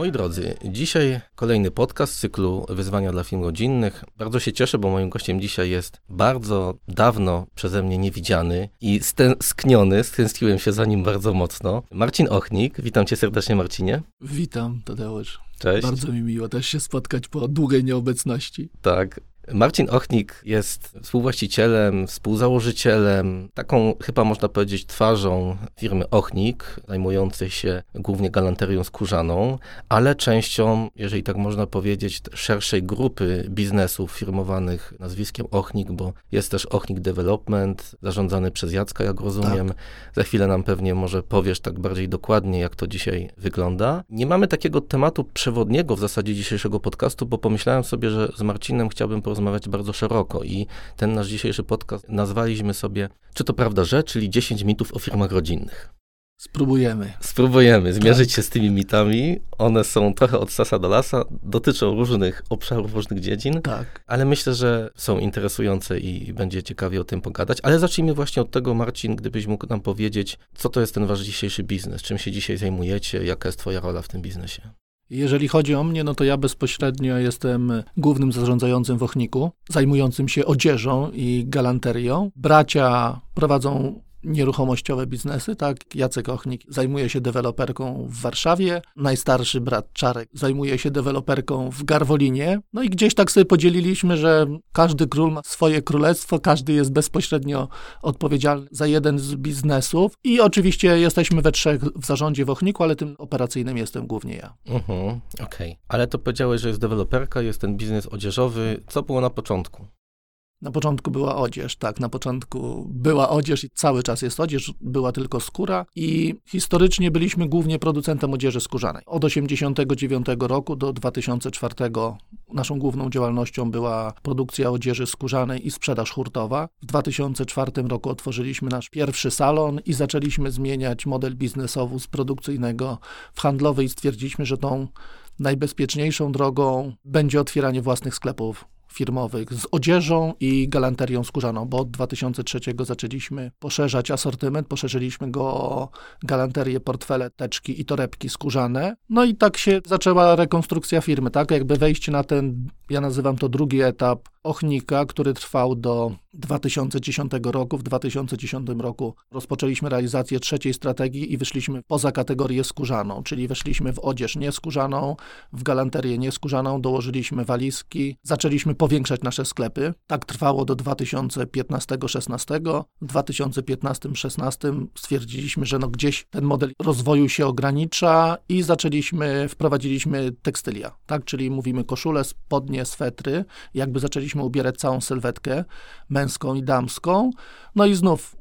Moi drodzy, dzisiaj kolejny podcast z cyklu Wyzwania dla firm rodzinnych. Bardzo się cieszę, bo moim gościem dzisiaj jest bardzo dawno przeze mnie niewidziany i stęskniony, stęskniłem się za nim bardzo mocno. Marcin Ochnik, witam cię serdecznie Marcinie. Witam Tadeusz. Cześć. Bardzo mi miło też się spotkać po długiej nieobecności. Tak, Marcin Ochnik jest współwłaścicielem, współzałożycielem, taką chyba można powiedzieć twarzą firmy Ochnik, zajmującej się głównie galanterią skórzaną, ale częścią, jeżeli tak można powiedzieć, szerszej grupy biznesów firmowanych nazwiskiem Ochnik, bo jest też Ochnik Development, zarządzany przez Jacka, jak rozumiem. Tak. Za chwilę nam pewnie może powiesz tak bardziej dokładnie, jak to dzisiaj wygląda. Nie mamy takiego tematu przewodniego w zasadzie dzisiejszego podcastu, bo pomyślałem sobie, że z Marcinem chciałbym porozmawiać porozmawiać bardzo szeroko i ten nasz dzisiejszy podcast nazwaliśmy sobie Czy to prawda, że? Czyli 10 mitów o firmach rodzinnych. Spróbujemy. Spróbujemy zmierzyć tak. się z tymi mitami. One są trochę od sasa do lasa, dotyczą różnych obszarów, różnych dziedzin, tak. ale myślę, że są interesujące i będzie ciekawie o tym pogadać. Ale zacznijmy właśnie od tego, Marcin, gdybyś mógł nam powiedzieć, co to jest ten wasz dzisiejszy biznes, czym się dzisiaj zajmujecie, jaka jest twoja rola w tym biznesie? Jeżeli chodzi o mnie, no to ja bezpośrednio jestem głównym zarządzającym w Ochniku, zajmującym się odzieżą i galanterią. Bracia prowadzą nieruchomościowe biznesy, tak? Jacek Ochnik zajmuje się deweloperką w Warszawie, najstarszy brat Czarek zajmuje się deweloperką w Garwolinie. No i gdzieś tak sobie podzieliliśmy, że każdy król ma swoje królestwo, każdy jest bezpośrednio odpowiedzialny za jeden z biznesów i oczywiście jesteśmy we trzech w zarządzie w Ochniku, ale tym operacyjnym jestem głównie ja. Mhm, okej. Okay. Ale to powiedziałeś, że jest deweloperka, jest ten biznes odzieżowy. Co było na początku? Na początku była odzież, tak, na początku była odzież i cały czas jest odzież, była tylko skóra i historycznie byliśmy głównie producentem odzieży skórzanej. Od 1989 roku do 2004 naszą główną działalnością była produkcja odzieży skórzanej i sprzedaż hurtowa. W 2004 roku otworzyliśmy nasz pierwszy salon i zaczęliśmy zmieniać model biznesowy z produkcyjnego w handlowy i stwierdziliśmy, że tą najbezpieczniejszą drogą będzie otwieranie własnych sklepów firmowych z odzieżą i galanterią skórzaną, bo od 2003 zaczęliśmy poszerzać asortyment, poszerzyliśmy go o galanterię, portfele, teczki i torebki skórzane. No i tak się zaczęła rekonstrukcja firmy, tak? Jakby wejście na ten, ja nazywam to drugi etap Ochnika, który trwał do 2010 roku. W 2010 roku rozpoczęliśmy realizację trzeciej strategii i wyszliśmy poza kategorię skórzaną, czyli weszliśmy w odzież nieskórzaną, w galanterię nieskórzaną, dołożyliśmy walizki, zaczęliśmy powiększać nasze sklepy. Tak trwało do 2015-16. W 2015-16 stwierdziliśmy, że no gdzieś ten model rozwoju się ogranicza i zaczęliśmy, wprowadziliśmy tekstylia, tak, czyli mówimy koszule, spodnie, swetry, jakby zaczęliśmy zaczęliśmy ubierać całą sylwetkę męską i damską. No i znów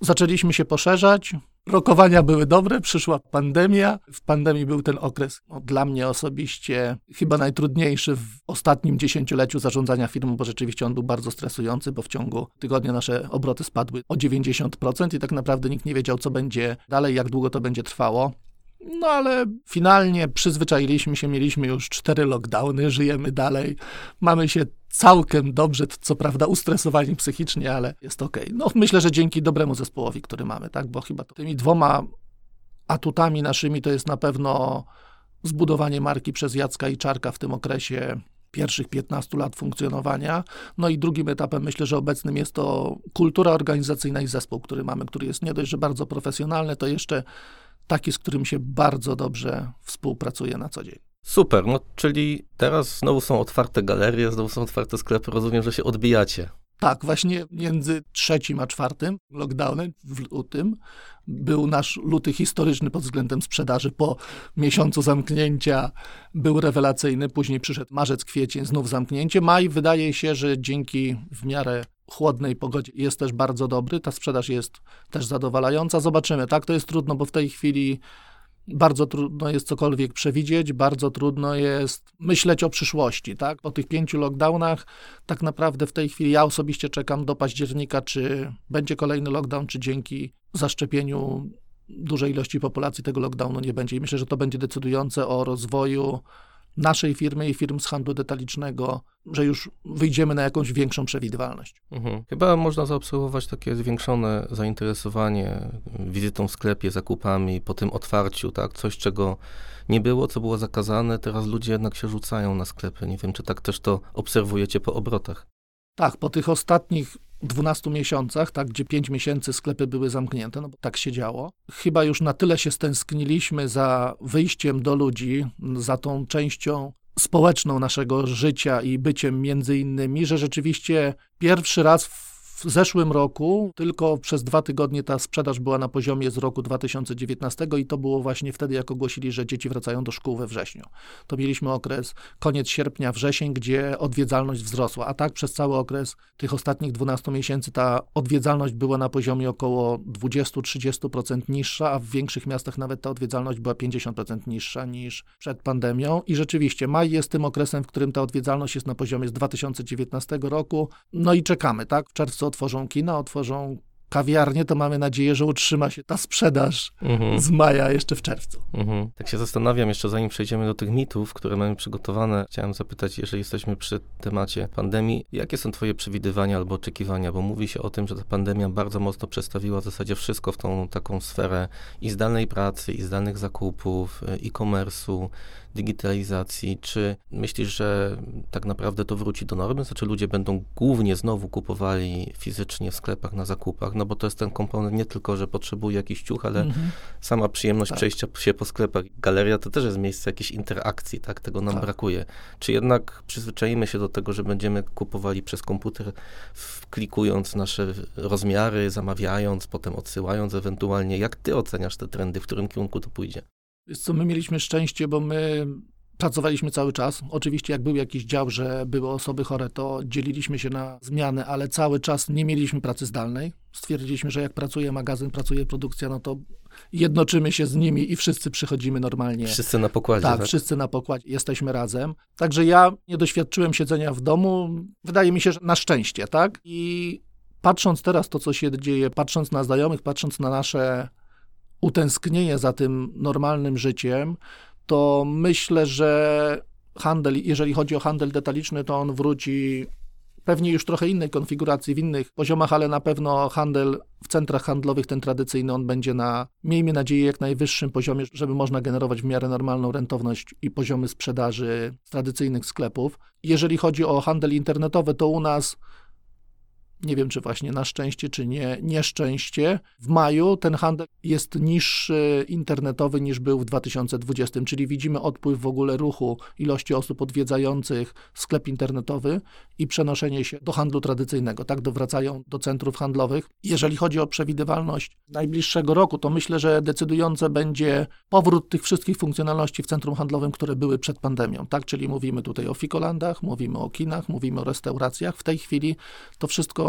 zaczęliśmy się poszerzać. Rokowania były dobre, przyszła pandemia. W pandemii był ten okres no, dla mnie osobiście chyba najtrudniejszy w ostatnim dziesięcioleciu zarządzania firmą, bo rzeczywiście on był bardzo stresujący, bo w ciągu tygodnia nasze obroty spadły o 90% i tak naprawdę nikt nie wiedział, co będzie dalej, jak długo to będzie trwało. No ale finalnie przyzwyczailiśmy się, mieliśmy już cztery lockdowny, żyjemy dalej, mamy się całkiem dobrze, co prawda ustresowani psychicznie, ale jest ok. No myślę, że dzięki dobremu zespołowi, który mamy, tak, bo chyba tymi dwoma atutami naszymi to jest na pewno zbudowanie marki przez Jacka i Czarka w tym okresie pierwszych 15 lat funkcjonowania. No i drugim etapem myślę, że obecnym jest to kultura organizacyjna i zespół, który mamy, który jest nie dość, że bardzo profesjonalny, to jeszcze taki, z którym się bardzo dobrze współpracuje na co dzień. Super, no czyli teraz znowu są otwarte galerie, znowu są otwarte sklepy, rozumiem, że się odbijacie. Tak, właśnie między trzecim a czwartym lockdownem w lutym był nasz luty historyczny pod względem sprzedaży. Po miesiącu zamknięcia był rewelacyjny, później przyszedł marzec, kwiecień, znów zamknięcie. Maj wydaje się, że dzięki w miarę chłodnej pogodzie jest też bardzo dobry. Ta sprzedaż jest też zadowalająca. Zobaczymy, tak? To jest trudno, bo w tej chwili Bardzo trudno jest cokolwiek przewidzieć, bardzo trudno jest myśleć o przyszłości, tak? Po tych pięciu lockdownach tak naprawdę w tej chwili ja osobiście czekam do października, czy będzie kolejny lockdown, czy dzięki zaszczepieniu dużej ilości populacji tego lockdownu nie będzie. I myślę, że to będzie decydujące o rozwoju naszej firmy i firm z handlu detalicznego, że już wyjdziemy na jakąś większą przewidywalność. Mhm. Chyba można zaobserwować takie zwiększone zainteresowanie wizytą w sklepie, zakupami po tym otwarciu, tak? Coś, czego nie było, co było zakazane, teraz ludzie jednak się rzucają na sklepy. Nie wiem, czy tak też to obserwujecie po obrotach. Tak, po tych ostatnich 12 miesiącach, tak, gdzie 5 miesięcy sklepy były zamknięte, no bo tak się działo. Chyba już na tyle się stęskniliśmy za wyjściem do ludzi, za tą częścią społeczną naszego życia i byciem między innymi, że rzeczywiście pierwszy raz w w zeszłym roku tylko przez dwa tygodnie ta sprzedaż była na poziomie z roku 2019 i to było właśnie wtedy, jak ogłosili, że dzieci wracają do szkół we wrześniu. To mieliśmy okres koniec sierpnia, wrzesień, gdzie odwiedzalność wzrosła, a tak przez cały okres tych ostatnich 12 miesięcy ta odwiedzalność była na poziomie około 20-30% niższa, a w większych miastach nawet ta odwiedzalność była 50% niższa niż przed pandemią. I rzeczywiście maj jest tym okresem, w którym ta odwiedzalność jest na poziomie z 2019 roku. No i czekamy, tak? W czerwcu otworzą kina, otworzą kawiarnie, to mamy nadzieję, że utrzyma się ta sprzedaż mhm. z maja jeszcze w czerwcu. Mhm. Tak się zastanawiam, jeszcze zanim przejdziemy do tych mitów, które mamy przygotowane, chciałem zapytać, jeżeli jesteśmy przy temacie pandemii, jakie są twoje przewidywania albo oczekiwania, bo mówi się o tym, że ta pandemia bardzo mocno przestawiła w zasadzie wszystko w tą taką sferę i zdalnej pracy, i zdalnych zakupów, e-commerce'u, digitalizacji, czy myślisz, że tak naprawdę to wróci do normy? Znaczy ludzie będą głównie znowu kupowali fizycznie w sklepach na zakupach, no bo to jest ten komponent nie tylko, że potrzebuje jakiś ciuch, ale mhm. sama przyjemność tak. przejścia się po sklepach. Galeria to też jest miejsce jakiejś interakcji, tak? Tego nam tak. brakuje. Czy jednak przyzwyczajimy się do tego, że będziemy kupowali przez komputer, klikując nasze rozmiary, zamawiając, potem odsyłając ewentualnie. Jak ty oceniasz te trendy, w którym kierunku to pójdzie? Co, my mieliśmy szczęście, bo my pracowaliśmy cały czas. Oczywiście, jak był jakiś dział, że były osoby chore, to dzieliliśmy się na zmiany, ale cały czas nie mieliśmy pracy zdalnej. Stwierdziliśmy, że jak pracuje magazyn, pracuje produkcja, no to jednoczymy się z nimi i wszyscy przychodzimy normalnie. Wszyscy na pokładzie. Tak, tak, wszyscy na pokładzie, jesteśmy razem. Także ja nie doświadczyłem siedzenia w domu. Wydaje mi się, że na szczęście, tak? I patrząc teraz to, co się dzieje, patrząc na znajomych, patrząc na nasze utęsknienie za tym normalnym życiem, to myślę, że handel, jeżeli chodzi o handel detaliczny, to on wróci pewnie już trochę innej konfiguracji, w innych poziomach, ale na pewno handel w centrach handlowych, ten tradycyjny, on będzie na, miejmy nadzieję, jak najwyższym poziomie, żeby można generować w miarę normalną rentowność i poziomy sprzedaży tradycyjnych sklepów. Jeżeli chodzi o handel internetowy, to u nas nie wiem czy właśnie na szczęście, czy nie, nieszczęście, w maju ten handel jest niższy internetowy niż był w 2020, czyli widzimy odpływ w ogóle ruchu ilości osób odwiedzających sklep internetowy i przenoszenie się do handlu tradycyjnego, tak, dowracają do centrów handlowych. Jeżeli chodzi o przewidywalność najbliższego roku, to myślę, że decydujące będzie powrót tych wszystkich funkcjonalności w centrum handlowym, które były przed pandemią, tak, czyli mówimy tutaj o fikolandach, mówimy o kinach, mówimy o restauracjach. W tej chwili to wszystko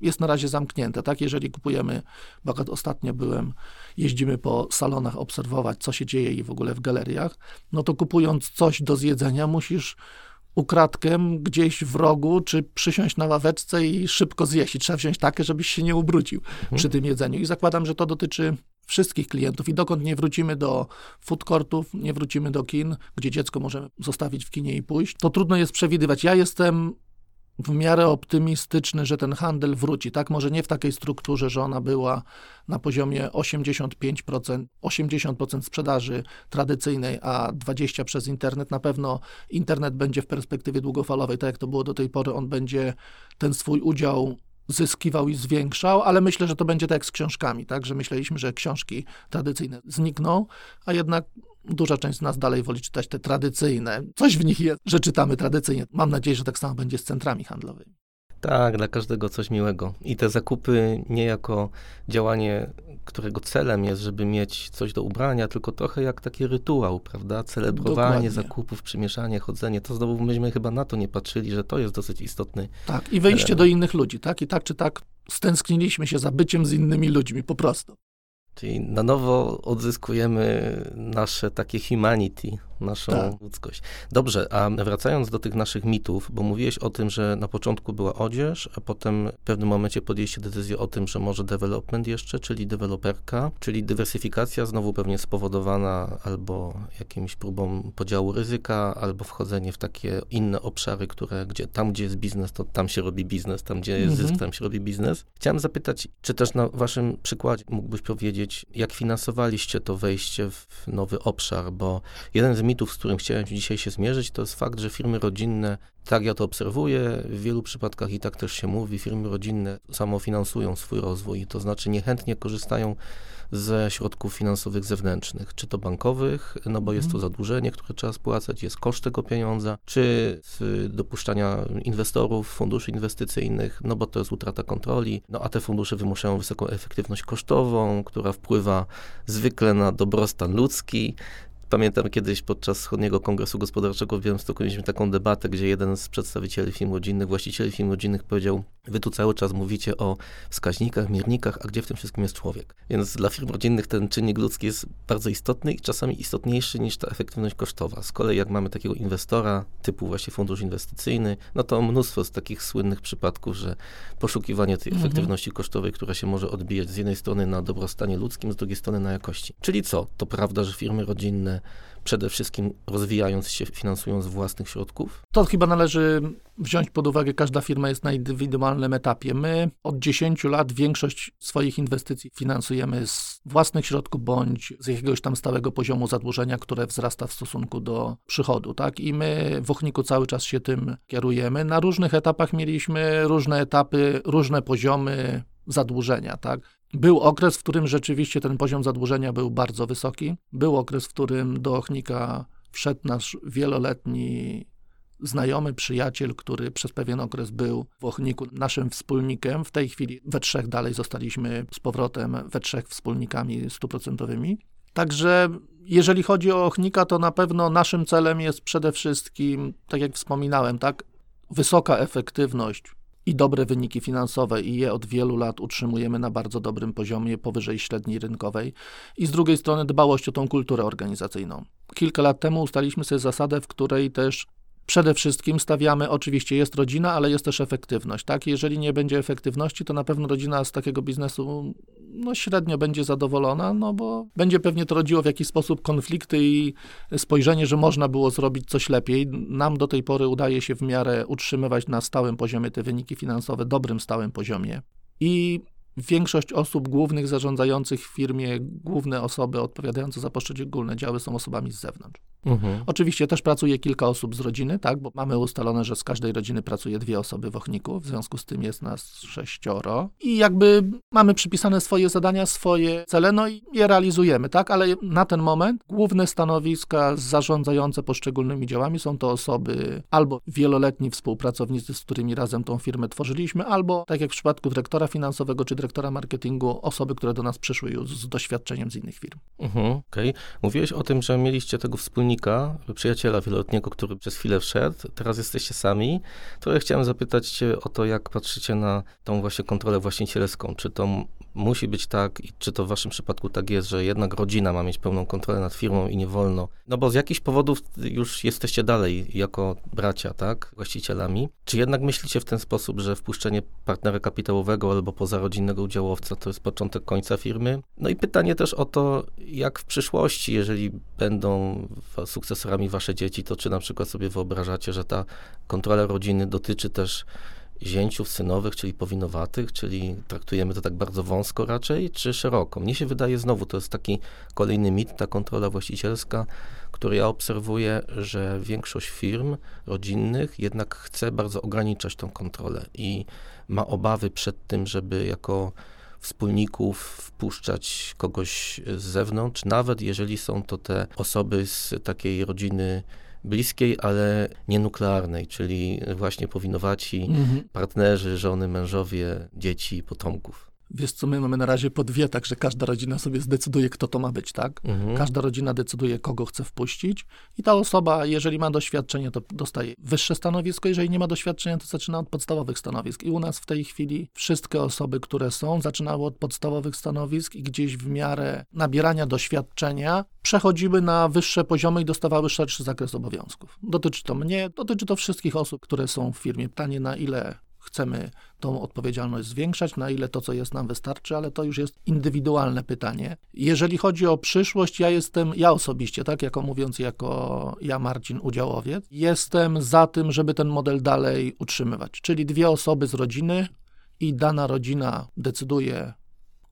jest na razie zamknięte, tak? Jeżeli kupujemy, bo ostatnio byłem, jeździmy po salonach obserwować, co się dzieje i w ogóle w galeriach, no to kupując coś do zjedzenia, musisz ukradkiem gdzieś w rogu, czy przysiąść na ławeczce i szybko zjeść. I trzeba wziąć takie, żebyś się nie ubrudził mhm. przy tym jedzeniu. I zakładam, że to dotyczy wszystkich klientów i dokąd nie wrócimy do food courtów, nie wrócimy do kin, gdzie dziecko możemy zostawić w kinie i pójść, to trudno jest przewidywać. Ja jestem w miarę optymistyczny, że ten handel wróci. Tak, może nie w takiej strukturze, że ona była na poziomie 85%, 80% sprzedaży tradycyjnej, a 20% przez internet. Na pewno internet będzie w perspektywie długofalowej, tak jak to było do tej pory, on będzie ten swój udział zyskiwał i zwiększał, ale myślę, że to będzie tak z książkami, tak, że myśleliśmy, że książki tradycyjne znikną, a jednak duża część z nas dalej woli czytać te tradycyjne. Coś w nich jest, że czytamy tradycyjnie. Mam nadzieję, że tak samo będzie z centrami handlowymi. Tak, dla każdego coś miłego. I te zakupy nie jako działanie, którego celem jest, żeby mieć coś do ubrania, tylko trochę jak taki rytuał, prawda? Celebrowanie Dokładnie. zakupów, przymieszanie, chodzenie. To znowu myśmy chyba na to nie patrzyli, że to jest dosyć istotny. Tak, i wejście element. do innych ludzi, tak? I tak czy tak stęskniliśmy się za byciem z innymi ludźmi, po prostu. Czyli na nowo odzyskujemy nasze takie humanity, naszą Tak. ludzkość. Dobrze, a wracając do tych naszych mitów, bo mówiłeś o tym, że na początku była odzież, a potem w pewnym momencie podjęliście decyzję o tym, że może development jeszcze, czyli deweloperka, czyli dywersyfikacja znowu pewnie spowodowana albo jakimś próbą podziału ryzyka, albo wchodzenie w takie inne obszary, które gdzie tam, gdzie jest biznes, to tam się robi biznes, tam, gdzie jest Mhm. zysk, tam się robi biznes. Chciałem zapytać, czy też na waszym przykładzie mógłbyś powiedzieć, jak finansowaliście to wejście w nowy obszar, bo jeden z mitów, z którym chciałem dzisiaj się zmierzyć, to jest fakt, że firmy rodzinne, tak ja to obserwuję, w wielu przypadkach i tak też się mówi, firmy rodzinne samofinansują swój rozwój, to znaczy niechętnie korzystają ze środków finansowych zewnętrznych, czy to bankowych, no bo jest to zadłużenie, które trzeba spłacać, jest koszt tego pieniądza, czy z dopuszczania inwestorów, funduszy inwestycyjnych, no bo to jest utrata kontroli, no a te fundusze wymuszają wysoką efektywność kosztową, która wpływa zwykle na dobrostan ludzki, Pamiętam kiedyś podczas Wschodniego Kongresu Gospodarczego w Białymstoku mieliśmy taką debatę, gdzie jeden z przedstawicieli firm rodzinnych, właścicieli firm rodzinnych powiedział, wy tu cały czas mówicie o wskaźnikach, miernikach, a gdzie w tym wszystkim jest człowiek? Więc dla firm rodzinnych ten czynnik ludzki jest bardzo istotny i czasami istotniejszy niż ta efektywność kosztowa. Z kolei jak mamy takiego inwestora typu właśnie fundusz inwestycyjny, no to mnóstwo z takich słynnych przypadków, że poszukiwanie tej Mhm. efektywności kosztowej, która się może odbijać z jednej strony na dobrostanie ludzkim, z drugiej strony na jakości. Czyli co? To prawda, że firmy rodzinne przede wszystkim rozwijając się, finansują z własnych środków? To chyba należy wziąć pod uwagę, każda firma jest na indywidualnym etapie. My od 10 lat większość swoich inwestycji finansujemy z własnych środków bądź z jakiegoś tam stałego poziomu zadłużenia, które wzrasta w stosunku do przychodu. Tak? I my w Ochniku cały czas się tym kierujemy. Na różnych etapach mieliśmy różne etapy, różne poziomy zadłużenia. Tak? Był okres, w którym rzeczywiście ten poziom zadłużenia był bardzo wysoki. Był okres, w którym do Ochnika wszedł nasz wieloletni znajomy, przyjaciel, który przez pewien okres był w Ochniku naszym wspólnikiem. W tej chwili we trzech dalej zostaliśmy z powrotem we trzech wspólnikami stuprocentowymi. Także jeżeli chodzi o Ochnika, to na pewno naszym celem jest przede wszystkim, tak jak wspominałem, tak, wysoka efektywność i dobre wyniki finansowe i je od wielu lat utrzymujemy na bardzo dobrym poziomie, powyżej średniej rynkowej. I z drugiej strony dbałość o tą kulturę organizacyjną. Kilka lat temu ustaliśmy sobie zasadę, w której też przede wszystkim stawiamy, oczywiście jest rodzina, ale jest też efektywność, tak? Jeżeli nie będzie efektywności, to na pewno rodzina z takiego biznesu no, średnio będzie zadowolona, no bo będzie pewnie to rodziło w jakiś sposób konflikty i spojrzenie, że można było zrobić coś lepiej. Nam do tej pory udaje się w miarę utrzymywać na stałym poziomie te wyniki finansowe, dobrym stałym poziomie. I większość osób głównych zarządzających w firmie, główne osoby odpowiadające za poszczególne działy są osobami z zewnątrz. Mhm. Oczywiście też pracuje kilka osób z rodziny, tak, bo mamy ustalone, że z każdej rodziny pracuje dwie osoby w Ochniku, w związku z tym jest nas sześcioro i jakby mamy przypisane swoje zadania, swoje cele, no i je realizujemy, tak, ale na ten moment główne stanowiska zarządzające poszczególnymi działami są to osoby albo wieloletni współpracownicy, z którymi razem tą firmę tworzyliśmy, albo tak jak w przypadku dyrektora finansowego czy dyrektora marketingu, osoby, które do nas przyszły już z doświadczeniem z innych firm. Mhm, okej. Mówiłeś o tym, że mieliście tego wspólnika, przyjaciela wieloletniego, który przez chwilę wszedł. Teraz jesteście sami. To ja chciałem zapytać cię o to, jak patrzycie na tą właśnie kontrolę właścicielską. Czy to musi być tak i czy to w waszym przypadku tak jest, że jednak rodzina ma mieć pełną kontrolę nad firmą i nie wolno? No bo z jakichś powodów już jesteście dalej jako bracia, tak? Właścicielami. Czy jednak myślicie w ten sposób, że wpuszczenie partnera kapitałowego albo pozarodzinnego udziałowca to jest początek końca firmy? No i pytanie też o to, jak w przyszłości, jeżeli będą sukcesorami wasze dzieci, to czy na przykład sobie wyobrażacie, że ta kontrola rodziny dotyczy też zięciów synowych, czyli powinowatych, czyli traktujemy to tak bardzo wąsko raczej, czy szeroko? Mnie się wydaje znowu, to jest taki kolejny mit, ta kontrola właścicielska, który ja obserwuję, że większość firm rodzinnych jednak chce bardzo ograniczać tą kontrolę i ma obawy przed tym, żeby jako wspólników wpuszczać kogoś z zewnątrz, nawet jeżeli są to te osoby z takiej rodziny bliskiej, ale nienuklearnej, czyli właśnie powinowaci, partnerzy, żony, mężowie, dzieci, potomków. Wiesz co, my mamy na razie po dwie, także każda rodzina sobie zdecyduje, kto to ma być, tak? Mhm. Każda rodzina decyduje, kogo chce wpuścić i ta osoba, jeżeli ma doświadczenie, to dostaje wyższe stanowisko, jeżeli nie ma doświadczenia, to zaczyna od podstawowych stanowisk. I u nas w tej chwili wszystkie osoby, które są, zaczynały od podstawowych stanowisk i gdzieś w miarę nabierania doświadczenia przechodziły na wyższe poziomy i dostawały szerszy zakres obowiązków. Dotyczy to mnie, dotyczy to wszystkich osób, które są w firmie. Pytanie, na ile chcemy tą odpowiedzialność zwiększać, na ile to, co jest, nam wystarczy, ale to już jest indywidualne pytanie. Jeżeli chodzi o przyszłość, ja jestem, ja osobiście, tak, jako mówiąc, jako ja, Marcin, udziałowiec, jestem za tym, żeby ten model dalej utrzymywać. Czyli dwie osoby z rodziny i dana rodzina decyduje,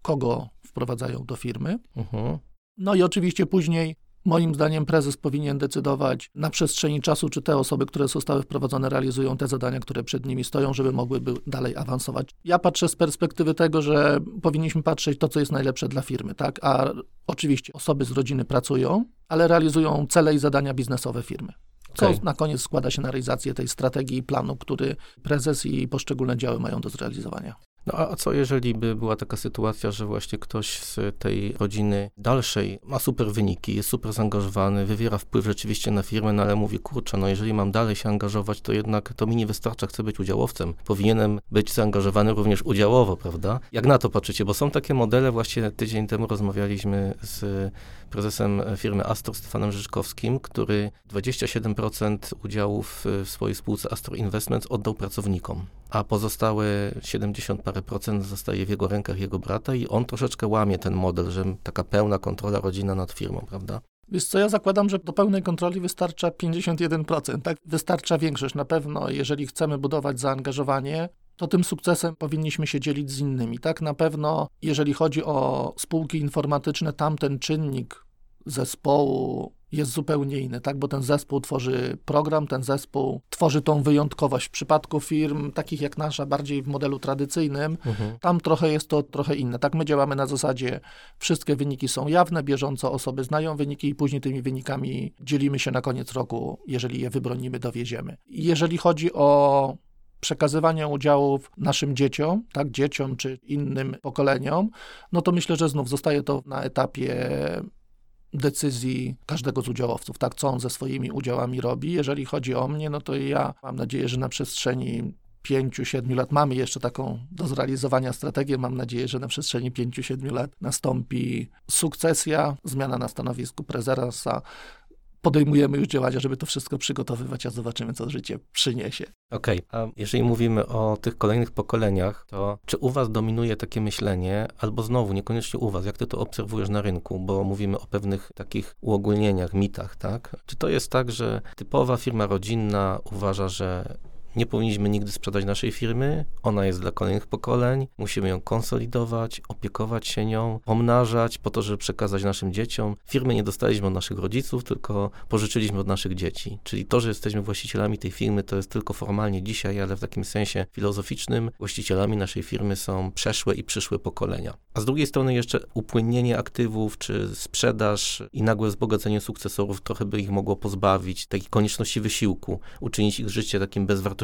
kogo wprowadzają do firmy. Mhm. No i oczywiście później Moim zdaniem prezes powinien decydować na przestrzeni czasu, czy te osoby, które zostały wprowadzone, realizują te zadania, które przed nimi stoją, żeby mogłyby dalej awansować. Ja patrzę z perspektywy tego, że powinniśmy patrzeć to, co jest najlepsze dla firmy, tak? A oczywiście osoby z rodziny pracują, ale realizują cele i zadania biznesowe firmy. Co Okej. na koniec składa się na realizację tej strategii i planu, który prezes i poszczególne działy mają do zrealizowania. No a co jeżeli by była taka sytuacja, że właśnie ktoś z tej rodziny dalszej ma super wyniki, jest super zaangażowany, wywiera wpływ rzeczywiście na firmę, no ale mówi, kurczę, no jeżeli mam dalej się angażować, to jednak to mi nie wystarcza, chcę być udziałowcem. Powinienem być zaangażowany również udziałowo, prawda? Jak na to patrzycie? Bo są takie modele, właśnie tydzień temu rozmawialiśmy z prezesem firmy Astor, Stefanem Rzeczkowskim, który 27% udziałów w swojej spółce Astor Investments oddał pracownikom, a pozostałe 70 parę procent zostaje w jego rękach jego brata i on troszeczkę łamie ten model, że taka pełna kontrola rodzina nad firmą, prawda? Wiesz co, ja zakładam, że do pełnej kontroli wystarcza 51%, tak? Wystarcza większość. Na pewno, jeżeli chcemy budować zaangażowanie, to tym sukcesem powinniśmy się dzielić z innymi, tak? Na pewno, jeżeli chodzi o spółki informatyczne, tamten czynnik zespołu jest zupełnie inny, tak? Bo ten zespół tworzy program, ten zespół tworzy tą wyjątkowość. W przypadku firm takich jak nasza, bardziej w modelu tradycyjnym, Mhm. tam trochę jest to trochę inne. Tak, my działamy na zasadzie wszystkie wyniki są jawne, bieżąco osoby znają wyniki i później tymi wynikami dzielimy się na koniec roku, jeżeli je wybronimy, dowieziemy. Jeżeli chodzi o przekazywanie udziałów naszym dzieciom, tak, dzieciom czy innym pokoleniom, no to myślę, że znów zostaje to na etapie decyzji każdego z udziałowców, tak, co on ze swoimi udziałami robi. Jeżeli chodzi o mnie, no to ja mam nadzieję, że na przestrzeni pięciu, siedmiu lat mamy jeszcze taką do zrealizowania strategię. Mam nadzieję, że na przestrzeni pięciu, siedmiu lat nastąpi sukcesja, zmiana na stanowisku prezesa. Podejmujemy już działania, żeby to wszystko przygotowywać, a zobaczymy, co życie przyniesie. Okej, a jeżeli mówimy o tych kolejnych pokoleniach, to czy u was dominuje takie myślenie, albo znowu, niekoniecznie u was, jak ty to obserwujesz na rynku, bo mówimy o pewnych takich uogólnieniach, mitach, tak? Czy to jest tak, że typowa firma rodzinna uważa, że nie powinniśmy nigdy sprzedać naszej firmy, ona jest dla kolejnych pokoleń, musimy ją konsolidować, opiekować się nią, pomnażać po to, żeby przekazać naszym dzieciom. Firmy nie dostaliśmy od naszych rodziców, tylko pożyczyliśmy od naszych dzieci. Czyli to, że jesteśmy właścicielami tej firmy, to jest tylko formalnie dzisiaj, ale w takim sensie filozoficznym właścicielami naszej firmy są przeszłe i przyszłe pokolenia. A z drugiej strony jeszcze upłynnienie aktywów, czy sprzedaż i nagłe wzbogacenie sukcesorów trochę by ich mogło pozbawić takiej konieczności wysiłku, uczynić ich życie takim bezwartościowym.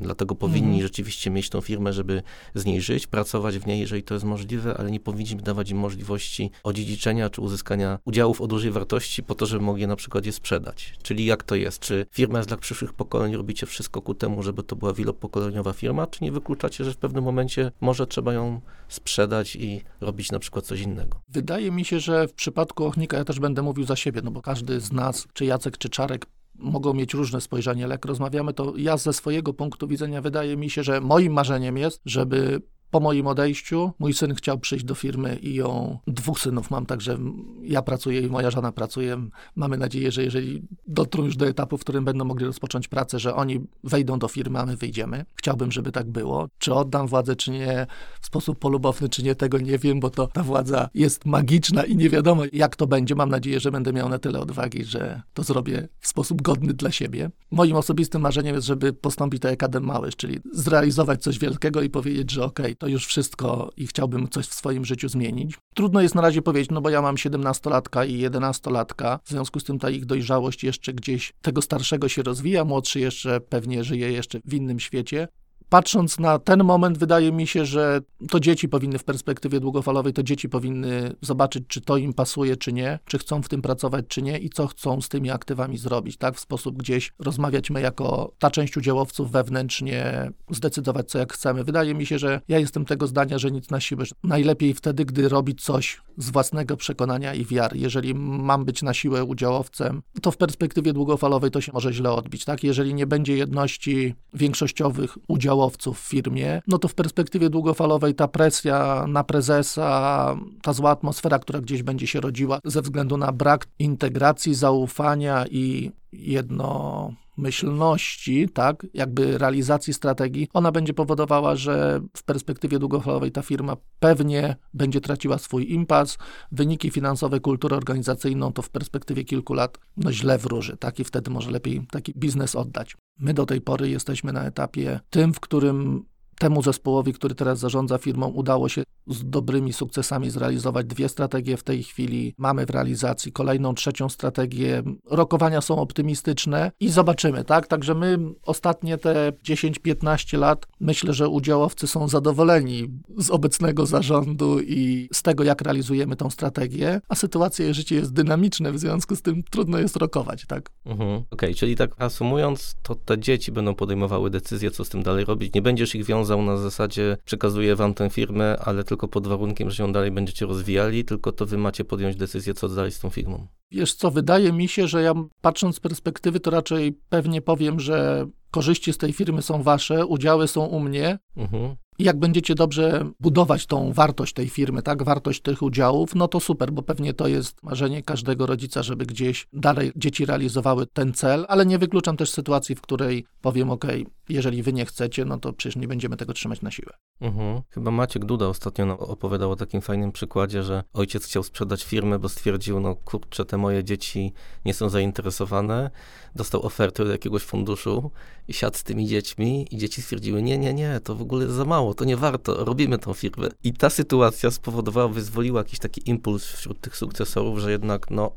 Dlatego powinni Mhm. rzeczywiście mieć tą firmę, żeby z niej żyć, pracować w niej, jeżeli to jest możliwe, ale nie powinniśmy dawać im możliwości odziedziczenia czy uzyskania udziałów o dużej wartości po to, żeby mogli na przykład je sprzedać. Czyli jak to jest? Czy firma jest dla przyszłych pokoleń, robicie wszystko ku temu, żeby to była wielopokoleniowa firma, czy nie wykluczacie, że w pewnym momencie może trzeba ją sprzedać i robić na przykład coś innego? Wydaje mi się, że w przypadku Ochnika ja też będę mówił za siebie, no bo każdy z nas, czy Jacek, czy Czarek, mogą mieć różne spojrzenie, ale jak rozmawiamy, to ja ze swojego punktu widzenia wydaje mi się, że moim marzeniem jest, żeby po moim odejściu mój syn chciał przyjść do firmy i ją, dwóch synów mam, także ja pracuję i moja żona pracuje. Mamy nadzieję, że jeżeli dotrą już do etapu, w którym będą mogli rozpocząć pracę, że oni wejdą do firmy, a my wyjdziemy. Chciałbym, żeby tak było. Czy oddam władzę, czy nie, w sposób polubowny, czy nie, tego nie wiem, bo to ta władza jest magiczna i nie wiadomo, jak to będzie. Mam nadzieję, że będę miał na tyle odwagi, że to zrobię w sposób godny dla siebie. Moim osobistym marzeniem jest, żeby postąpić tak jak Adam Małysz, czyli zrealizować coś wielkiego i powiedzieć, że okej, to już wszystko i chciałbym coś w swoim życiu zmienić. Trudno jest na razie powiedzieć, no bo ja mam 17-latka i 11-latka, w związku z tym ta ich dojrzałość jeszcze gdzieś tego starszego się rozwija, młodszy jeszcze pewnie żyje jeszcze w innym świecie. Patrząc na ten moment, wydaje mi się, że to dzieci powinny w perspektywie długofalowej, to dzieci powinny zobaczyć, czy to im pasuje, czy nie, czy chcą w tym pracować, czy nie i co chcą z tymi aktywami zrobić, tak? W sposób gdzieś rozmawiać my jako ta część udziałowców wewnętrznie, zdecydować co jak chcemy. Wydaje mi się, że ja jestem tego zdania, że nic na siłę. Najlepiej wtedy, gdy robić coś z własnego przekonania i wiary. Jeżeli mam być na siłę udziałowcem, to w perspektywie długofalowej to się może źle odbić, tak? Jeżeli nie będzie jedności większościowych udziałowców w firmie, no to w perspektywie długofalowej ta presja na prezesa, ta zła atmosfera, która gdzieś będzie się rodziła ze względu na brak integracji, zaufania i jedno myślności, tak, jakby realizacji strategii, ona będzie powodowała, że w perspektywie długofalowej ta firma pewnie będzie traciła swój impas, wyniki finansowe, kulturę organizacyjną to w perspektywie kilku lat no źle wróży, tak, i wtedy może lepiej taki biznes oddać. My do tej pory jesteśmy na etapie tym, w którym temu zespołowi, który teraz zarządza firmą, udało się z dobrymi sukcesami zrealizować dwie strategie. W tej chwili mamy w realizacji kolejną, trzecią strategię. Rokowania są optymistyczne i zobaczymy, tak? Także my ostatnie te 10-15 lat myślę, że udziałowcy są zadowoleni z obecnego zarządu i z tego, jak realizujemy tą strategię, a sytuacja i życie jest dynamiczne, w związku z tym trudno jest rokować, tak? Mhm. Okej, okay, czyli tak reasumując, to te dzieci będą podejmowały decyzje, co z tym dalej robić. Nie będziesz ich wiązał na zasadzie przekazuję wam tę firmę, ale tylko pod warunkiem, że ją dalej będziecie rozwijali, tylko to wy macie podjąć decyzję, co dalej z tą firmą. Wiesz co, wydaje mi się, że ja patrząc z perspektywy, to raczej pewnie powiem, że korzyści z tej firmy są wasze, udziały są u mnie. Mhm. I jak będziecie dobrze budować tą wartość tej firmy, tak, wartość tych udziałów, no to super, bo pewnie to jest marzenie każdego rodzica, żeby gdzieś dalej dzieci realizowały ten cel, ale nie wykluczam też sytuacji, w której powiem, ok, jeżeli wy nie chcecie, no to przecież nie będziemy tego trzymać na siłę. Mhm. Chyba Maciek Duda ostatnio opowiadał o takim fajnym przykładzie, że ojciec chciał sprzedać firmę, bo stwierdził, no kurczę, te moje dzieci nie są zainteresowane, dostał ofertę od jakiegoś funduszu i siadł z tymi dziećmi i dzieci stwierdziły, nie, nie, nie, to w ogóle za mało, to nie warto, robimy tą firmę. I ta sytuacja spowodowała, wyzwoliła jakiś taki impuls wśród tych sukcesorów, że jednak, no,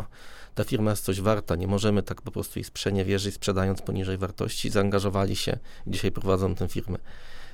ta firma jest coś warta, nie możemy tak po prostu jej sprzeniewierzyć, sprzedając poniżej wartości, zaangażowali się, dzisiaj prowadzą tę firmę.